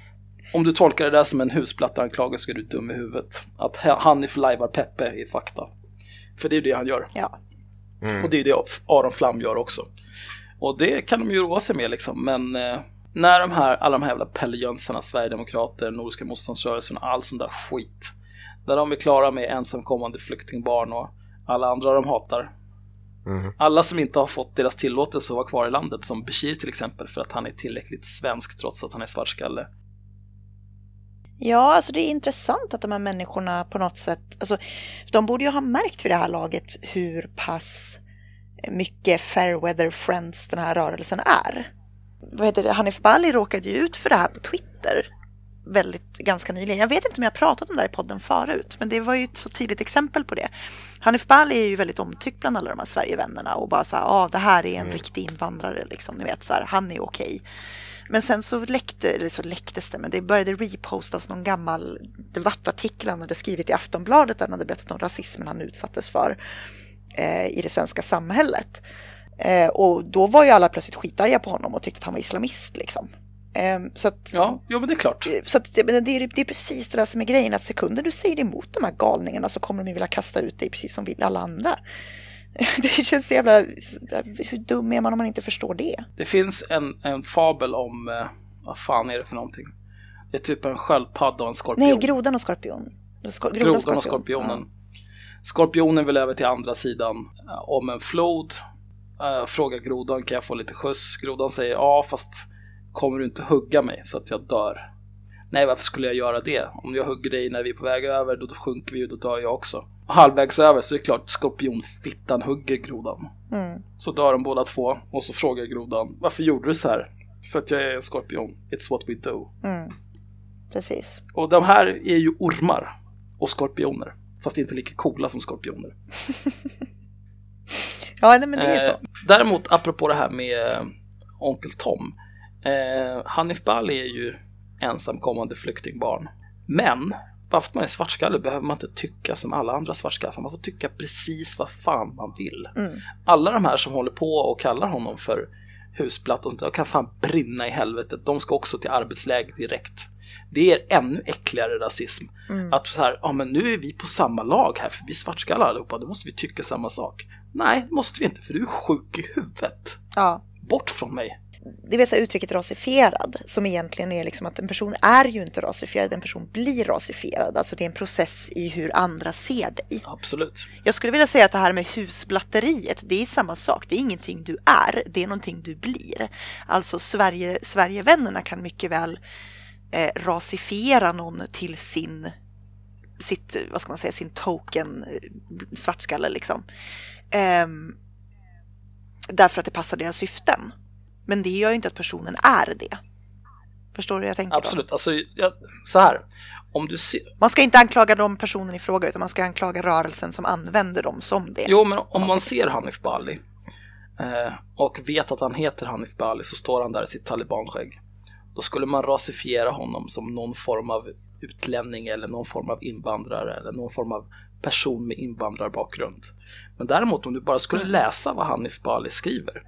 om du tolkar det där som en husplatteanklagelse är du dum i huvudet. Att Hanif lajvar Peppe är fakta. För det är det han gör. Ja. Och det är det Aron Flam gör också. Och det kan de ju roa sig med liksom, men eh, när de här, alla de här jävla pellejönsarna, Sverigedemokrater, Nordiska motståndsrörelsen och all sån där skit, där de är klara med ensamkommande flyktingbarn och alla andra de hatar. Alla som inte har fått deras tillåtelse att vara kvar i landet, som Bashir till exempel, för att han är tillräckligt svensk trots att han är svartskalle. Ja, alltså det är intressant att de här människorna på något sätt, alltså de borde ju ha märkt vid det här laget hur pass mycket Fairweather Friends den här rörelsen är. Vad heter det? Hanif Bali råkade ju ut för det här på Twitter väldigt ganska nyligen. Jag vet inte om jag pratat om det här i podden förut, men det var ju ett så tydligt exempel på det. Hanif Bali är ju väldigt omtyckt bland alla de här Sverigevännerna och bara så här, ah, det här är en riktig invandrare, liksom, ni vet så här, han är okej. Men sen så läckte, eller så läcktes det, men det började repostas någon gammal debattartikel han hade skrivit i Aftonbladet där han hade berättat om rasismen han utsattes för eh, i det svenska samhället. Eh, och då var ju alla plötsligt skitarga på honom och tyckte att han var islamist liksom. Eh, så att, Ja, jo men det är klart. så att, det, är, det är precis det där som är grejen, att sekunder du säger emot de här galningarna så kommer de vilja kasta ut dig precis som alla andra. Det känns så jävla... Hur dum är man om man inte förstår det? Det finns en, en fabel om, eh, vad fan är det för någonting? Det är typ en sköldpadda och en skorpion. Nej, grodan och skorpion. Skor, grodan Grodan och skorpionen. Skorpionen vill över till andra sidan eh, om en flod. Eh, frågar grodan, kan jag få lite skjuts? Grodan säger ja, fast kommer du inte hugga mig så att jag dör? Nej, varför skulle jag göra det? Om jag hugger dig när vi är på väg över, då sjunker vi och då dör jag också. Halvvägs över så är det klart skorpionfittan hugger grodan. Så dör de båda två och så frågar grodan, varför gjorde du så här? För att jag är en skorpion. It's what we do. Precis. Och de här är ju ormar och skorpioner. Fast inte lika coola som skorpioner. Ja, nej, men det är så. Däremot, apropå det här med eh, Onkel Tom. Eh, Hanif Bali är ju ensamkommande flyktingbarn. Men, bara för att man är svartskalle behöver man inte tycka som alla andra svartskallar. Man får tycka precis vad fan man vill. Alla de här som håller på och kallar honom för husplatt och sånt där, kan fan brinna i helvetet. De ska också till arbetsläger direkt. Det är ännu äckligare rasism. Att så här, ja men nu är vi på samma lag här, för vi är svartskallar allihopa, då måste vi tycka samma sak. Nej, det måste vi inte, för du är sjuk i huvudet. Ja. Bort från mig. Det vill säga uttrycket rasifierad, som egentligen är liksom att en person är ju inte rasifierad, en person blir rasifierad. Alltså det är en process i hur andra ser dig. Absolut. Jag skulle vilja säga att det här med husblatteriet, det är samma sak. Det är ingenting du är, det är någonting du blir. Alltså Sverige, Sverigevännerna kan mycket väl eh, rasifiera någon till sin, sitt, vad ska man säga, sin token eh, svartskalle liksom. Ehm, därför att det passar deras syften. Men det gör ju inte att personen är det. Förstår du hur jag tänker? Då? Absolut. Alltså, jag, så här. Om du ser... Man ska inte anklaga de personen i fråga utan man ska anklaga rörelsen som använder dem som det. Jo, men om man ser Hanif Bali eh, och vet att han heter Hanif Bali så står han där i sitt talibanskägg. Då skulle man rasifiera honom som någon form av utlänning eller någon form av invandrare eller någon form av person med invandrarbakgrund. Men däremot om du bara skulle läsa vad Hanif Bali skriver,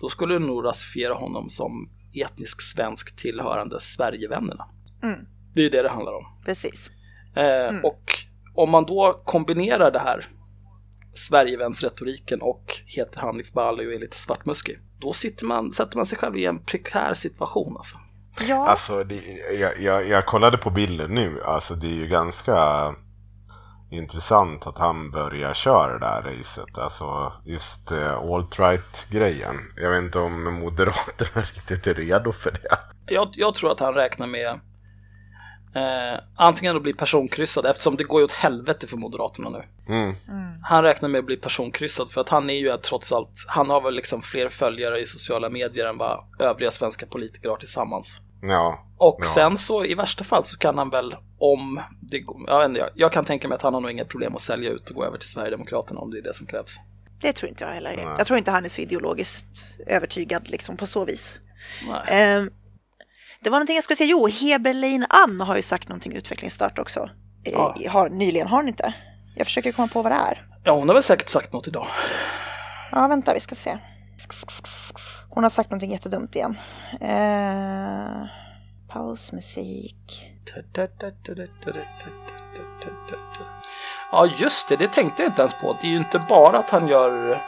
då skulle du nog rasifiera honom som etnisk svensk tillhörande Sverigevännerna. Mm. Det är ju det det handlar om. Precis. Eh, Och om man då kombinerar det här Sverigevänsretoriken och heter Hanif Bali och är lite svartmuskig, då sitter man, sätter man sig själv i en prekär situation. Alltså. Ja, Alltså, det, jag, jag, jag kollade på bilden nu. Alltså det är ju ganska intressant att han börjar köra det där racet. Alltså just uh, alt-right-grejen. Jag vet inte om Moderaterna riktigt är redo för det. Jag, jag tror att han räknar med eh, antingen att bli personkryssad, eftersom det går ju åt helvete för Moderaterna nu. Mm. Han räknar med att bli personkryssad för att han är ju trots allt, han har väl liksom fler följare i sociala medier än vad övriga svenska politiker har tillsammans. Ja. Och Ja. sen så i värsta fall så kan han väl om det går, jag, vet inte, jag, jag kan tänka mig att han har nog inga problem att sälja ut och gå över till Sverigedemokraterna om det är det som krävs. det tror inte jag heller. Nej. Jag tror inte han är så ideologiskt övertygad liksom på så vis. Nej. Ehm, det var någonting jag skulle säga. Jo, Heberlein Ann har ju sagt någonting utvecklingsstart också. Eh, Ja. Har, nyligen, har hon inte? Jag försöker komma på vad det är. Ja, hon har väl säkert sagt något idag. Ja, vänta, vi ska se. Hon har sagt någonting jättedumt igen. Eh, pausmusik. Ja, just det, det tänkte jag inte ens på. Det är ju inte bara att han gör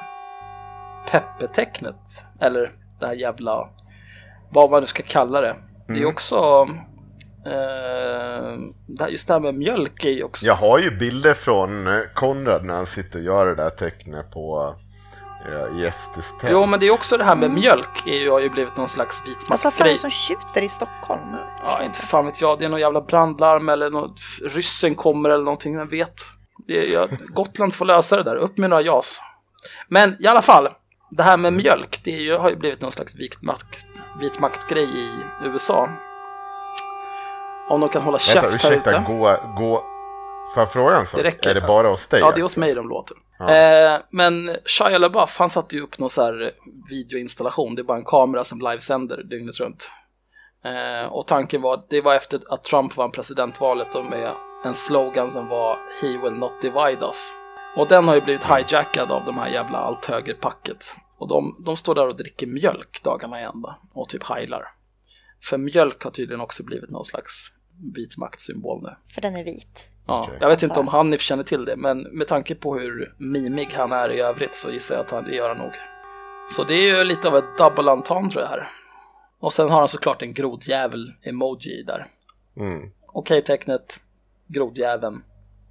Peppe-tecknet, eller det här jävla, vad man nu ska kalla det. Det är också, eh, det här- just det här med mjölk är ju också, Jag har ju bilder från eh, Konrad när han sitter och gör det där tecknet på i Estes tält. jo men det är också det här med mjölk, är ju, har ju blivit någon slags Alltså vad fan är det som tjuter i Stockholm? Ja, inte fan vet jag, det är någon jävla brandlarm eller något, ryssen kommer eller någonting, vem vet. Det är, ja, Gotland får lösa det där, upp med några jas. Men i alla fall, det här med mjölk, det är ju, har ju blivit någon slags vitmakt, vitmaktgrej i USA. Om de kan hålla Vänta, käft här ursäkta, ute. gå, gå. Får jag fråga en sak? Det räcker. Är det bara hos dig? Ja, det är hos mig de låter. Ja. Eh, men Shia LaBeouf, han satte ju upp någon så här videoinstallation. Det är bara en kamera som livesänder dygnet runt. Eh, och tanken var, det var efter att Trump vann presidentvalet och med en slogan som var He will not divide us. Och den har ju blivit hijackad av de här jävla allt högerpacket. Och de, de står där och dricker mjölk dagarna i ända och typ heilar. För mjölk har tydligen också blivit någon slags vit maktsymbol nu. För den är vit. Ja, jag vet inte om Hanif känner till det, men med tanke på hur mimig han är i övrigt så gissar jag att han, det gör han nog. Så det är ju lite av ett double entendre det här. Och sen har han såklart en grodjävel-emoji där. Mm. Okej tecknet, grodjäveln,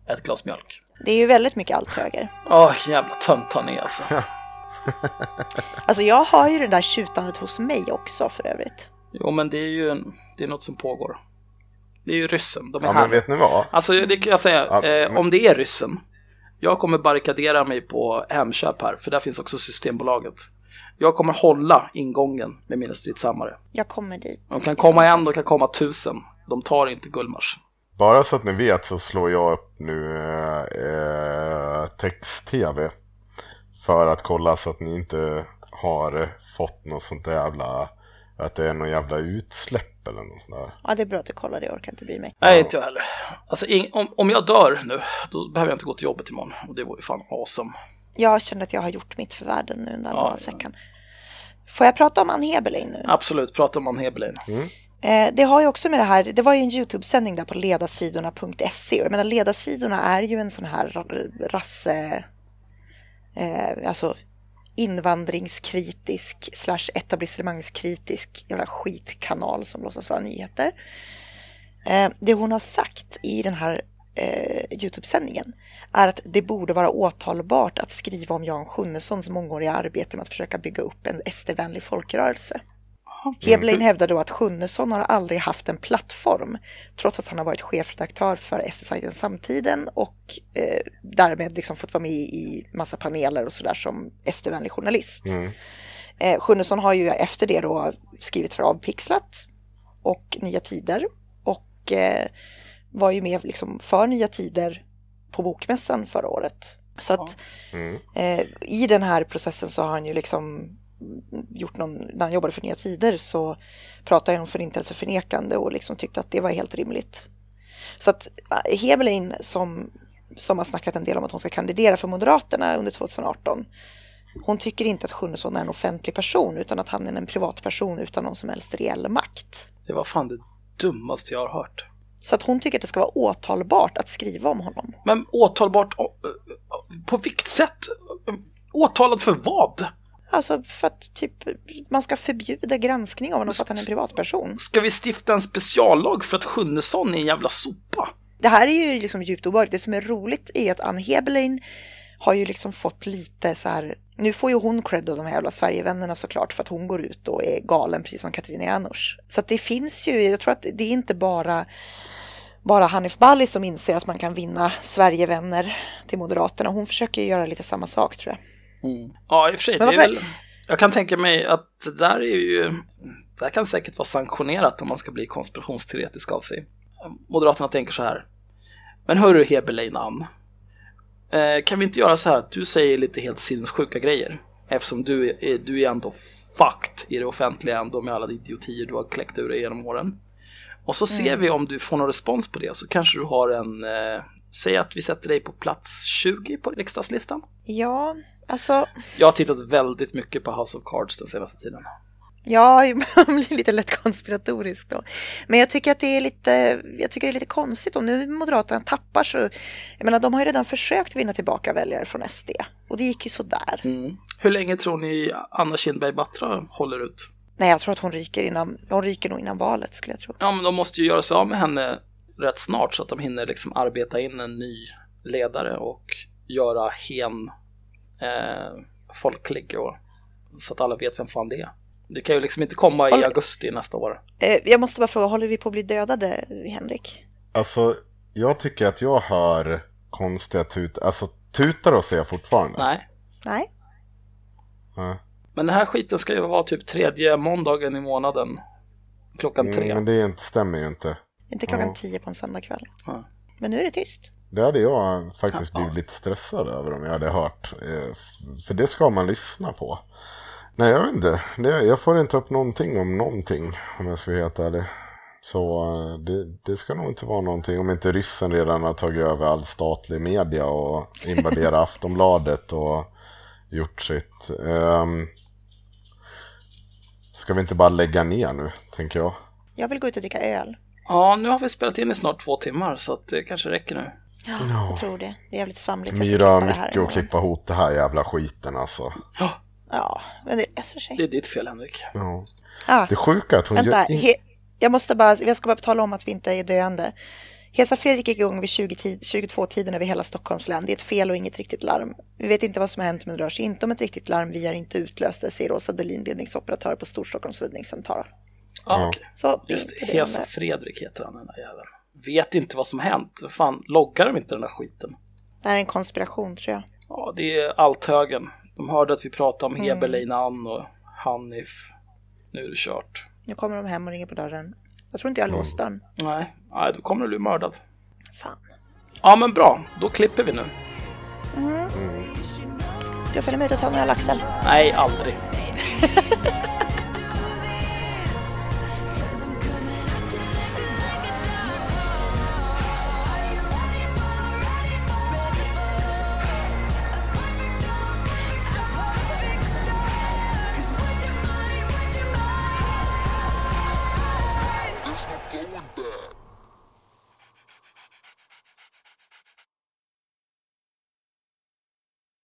ett glas mjölk. Det är ju väldigt mycket allt höger. Åh, jävla tönt han är alltså. Alltså jag har ju det där tjutandet hos mig också för övrigt. Jo, men det är ju en, det är något som pågår. Det är ju ryssen, de är Ja, här. men vet ni vad? Alltså det kan jag säga, Ja, eh, men- om det är ryssen, jag kommer barrikadera mig på Hemköp här, för där finns också Systembolaget. Jag kommer hålla ingången med mina stridshammare. Jag kommer dit. De kan komma en, de kan komma tusen. De tar inte Gullmars. Bara så att ni vet så slår jag upp nu eh, text-tv. För att kolla så att ni inte har fått något sånt där jävla... Att det är någon jävla utsläpp eller något sånt där. Ja, det är bra att du kollar det. Jag orkar inte bry mig. Nej, inte jag heller. Alltså, om, om jag dör nu, då behöver jag inte gå till jobbet imorgon. Och det vore ju fan awesome. Jag känner att jag har gjort mitt för världen nu under Ja, Almedalsveckan. Får jag prata om Ann Heberlein nu? Absolut, prata om Ann Heberlein. Eh, det har ju också med det här, det var ju en YouTube-sändning där på ledarsidorna.se. Och Jag menar ledarsidorna är ju en sån här ra- rasse, eh, alltså invandringskritisk slash etablissemangskritisk jävla skitkanal som låtsas vara nyheter. Eh, det hon har sagt i den här eh, YouTube-sändningen är att det borde vara åtalbart att skriva om Jan Sjunnessons mångåriga arbete med att försöka bygga upp en SD-vänlig folkrörelse. Heberlein hävdar då att Sjunnesson har aldrig haft en plattform trots att han har varit chefredaktör för SD-sajten Samtiden och eh, därmed liksom fått vara med i massa paneler och sådär som SD-vänlig journalist. Mm. Eh, Sjunnesson har ju efter det då skrivit för Avpixlat och Nya Tider och eh, var ju med liksom för Nya Tider på Bokmässan förra året. Så att Mm. eh, i den här processen så har han ju liksom gjort någon, när han jobbade för Nya Tider så pratade han om förintelseförnekande och liksom tyckte att det var helt rimligt. Så att eh, Heberlein som, som har snackat en del om att hon ska kandidera för Moderaterna under 2018 Hon tycker inte att Sjunnesson är en offentlig person utan att han är en privatperson utan någon som helst reell makt. Det var fan det dummaste jag har hört. Så att hon tycker att det ska vara åtalbart att skriva om honom. Men åtalbart eh, på vilket sätt? Åtalad för vad? Alltså för att typ man ska förbjuda granskning av honom för att han är en privatperson. Ska vi stifta en speciallag för att Sjunnesson är en jävla sopa? Det här är ju liksom djupt obehagligt. Det som är roligt är att Ann Heberlein har ju liksom fått lite så här. Nu får ju hon cred av de här jävla Sverigevännerna såklart för att hon går ut och är galen precis som Katarina Janouch. Så att det finns ju, jag tror att det är inte bara bara Hanif Bali som inser att man kan vinna Sverigevänner till Moderaterna. Hon försöker göra lite samma sak tror jag. Ja, i och för sig. Varför- väl, jag kan tänka mig att det där är ju... Det här kan säkert vara sanktionerat om man ska bli konspirationsteoretisk av sig. Moderaterna tänker så här. Men hörru Heberlein Ann. Eh, kan vi inte göra så här att du säger lite helt sinnessjuka grejer? Eftersom du är, du är ändå fucked i det offentliga ändå med alla idiotier du har kläckt ur dig genom åren. Och så ser vi om du får någon respons på det så kanske du har en... Säg att vi sätter dig på plats 20 på riksdagslistan. Ja, alltså, Jag har tittat väldigt mycket på House of Cards den senaste tiden. ja, man blir lite lätt konspiratorisk då. Men jag tycker att det är lite, jag tycker det är lite konstigt om nu Moderaterna tappar så, jag menar de har ju redan försökt vinna tillbaka väljare från SD och det gick ju sådär. Mm. Hur länge tror ni Anna Kinberg Batra håller ut? Nej, jag tror att hon ryker innan, hon ryker nog innan valet skulle jag tro. Ja, men de måste ju göra sig av med henne rätt snart så att de hinner liksom arbeta in en ny ledare och göra hen eh, folklig och så att alla vet vem fan det är. Det kan ju liksom inte komma i Håll- augusti nästa år. Eh, jag måste bara fråga, håller vi på att bli dödade, Henrik? Alltså, jag tycker att jag hör konstiga tut... Alltså, tutar och ser jag fortfarande. Nej, Nej? Ja. men den här skiten ska ju vara typ tredje måndagen i månaden klockan tre. Mm, men det inte, stämmer ju inte. Inte klockan Ja. tio på en söndagkväll. Ja. Men nu är det tyst. Det hade jag faktiskt blivit lite stressad över om jag hade hört. eh, För det ska man lyssna på. Nej, jag vet inte. Jag får inte upp någonting om någonting om jag ska vara helt ärlig. Så eh, det, det ska nog inte vara någonting om inte ryssen redan har tagit över all statlig media och invaderat Aftonbladet och gjort sitt. Ehm, ska vi inte bara lägga ner nu, tänker jag. Jag vill gå ut och dricka öl. Ja, nu har vi spelat in i snart två timmar så att det kanske räcker nu. Ja, jag tror det. Det är jävligt svamligt. Myra har här mycket att klippa ihop det här jävla skiten alltså. Ja, Ja, men det löser sig. det är ditt fel Henrik. Ja. Ah, Det sjuka är att hon vänta, gör he- jag måste bara, jag ska bara tala om att vi inte är döende. Hesa Fredrik gick igång vid 20 tid, 22-tiden över hela Stockholms län. Det är ett fel och inget riktigt larm. Vi vet inte vad som har hänt men det rör sig inte om ett riktigt larm. Vi är inte utlösta, säger Åsa Delin, ledningsoperatör på Storstockholms räddningscentral. Ja. Så Just Hesa Fredrik heter han den där jäveln. Vet inte vad som hänt. Fan, loggar de inte den där skiten? Det här är en konspiration tror jag. Ja, det är allt högen. De hörde att vi pratade Mm. om Heberlein Ann och Hanif. Nu är det kört. Nu kommer de hem och ringer på dörren. Jag tror inte jag har låst dörren. Nej, nej, då kommer du bli mördad. Fan. Ja, men bra. Då klipper vi nu. Ska jag följa med ut och ta några laxel? Nej, aldrig.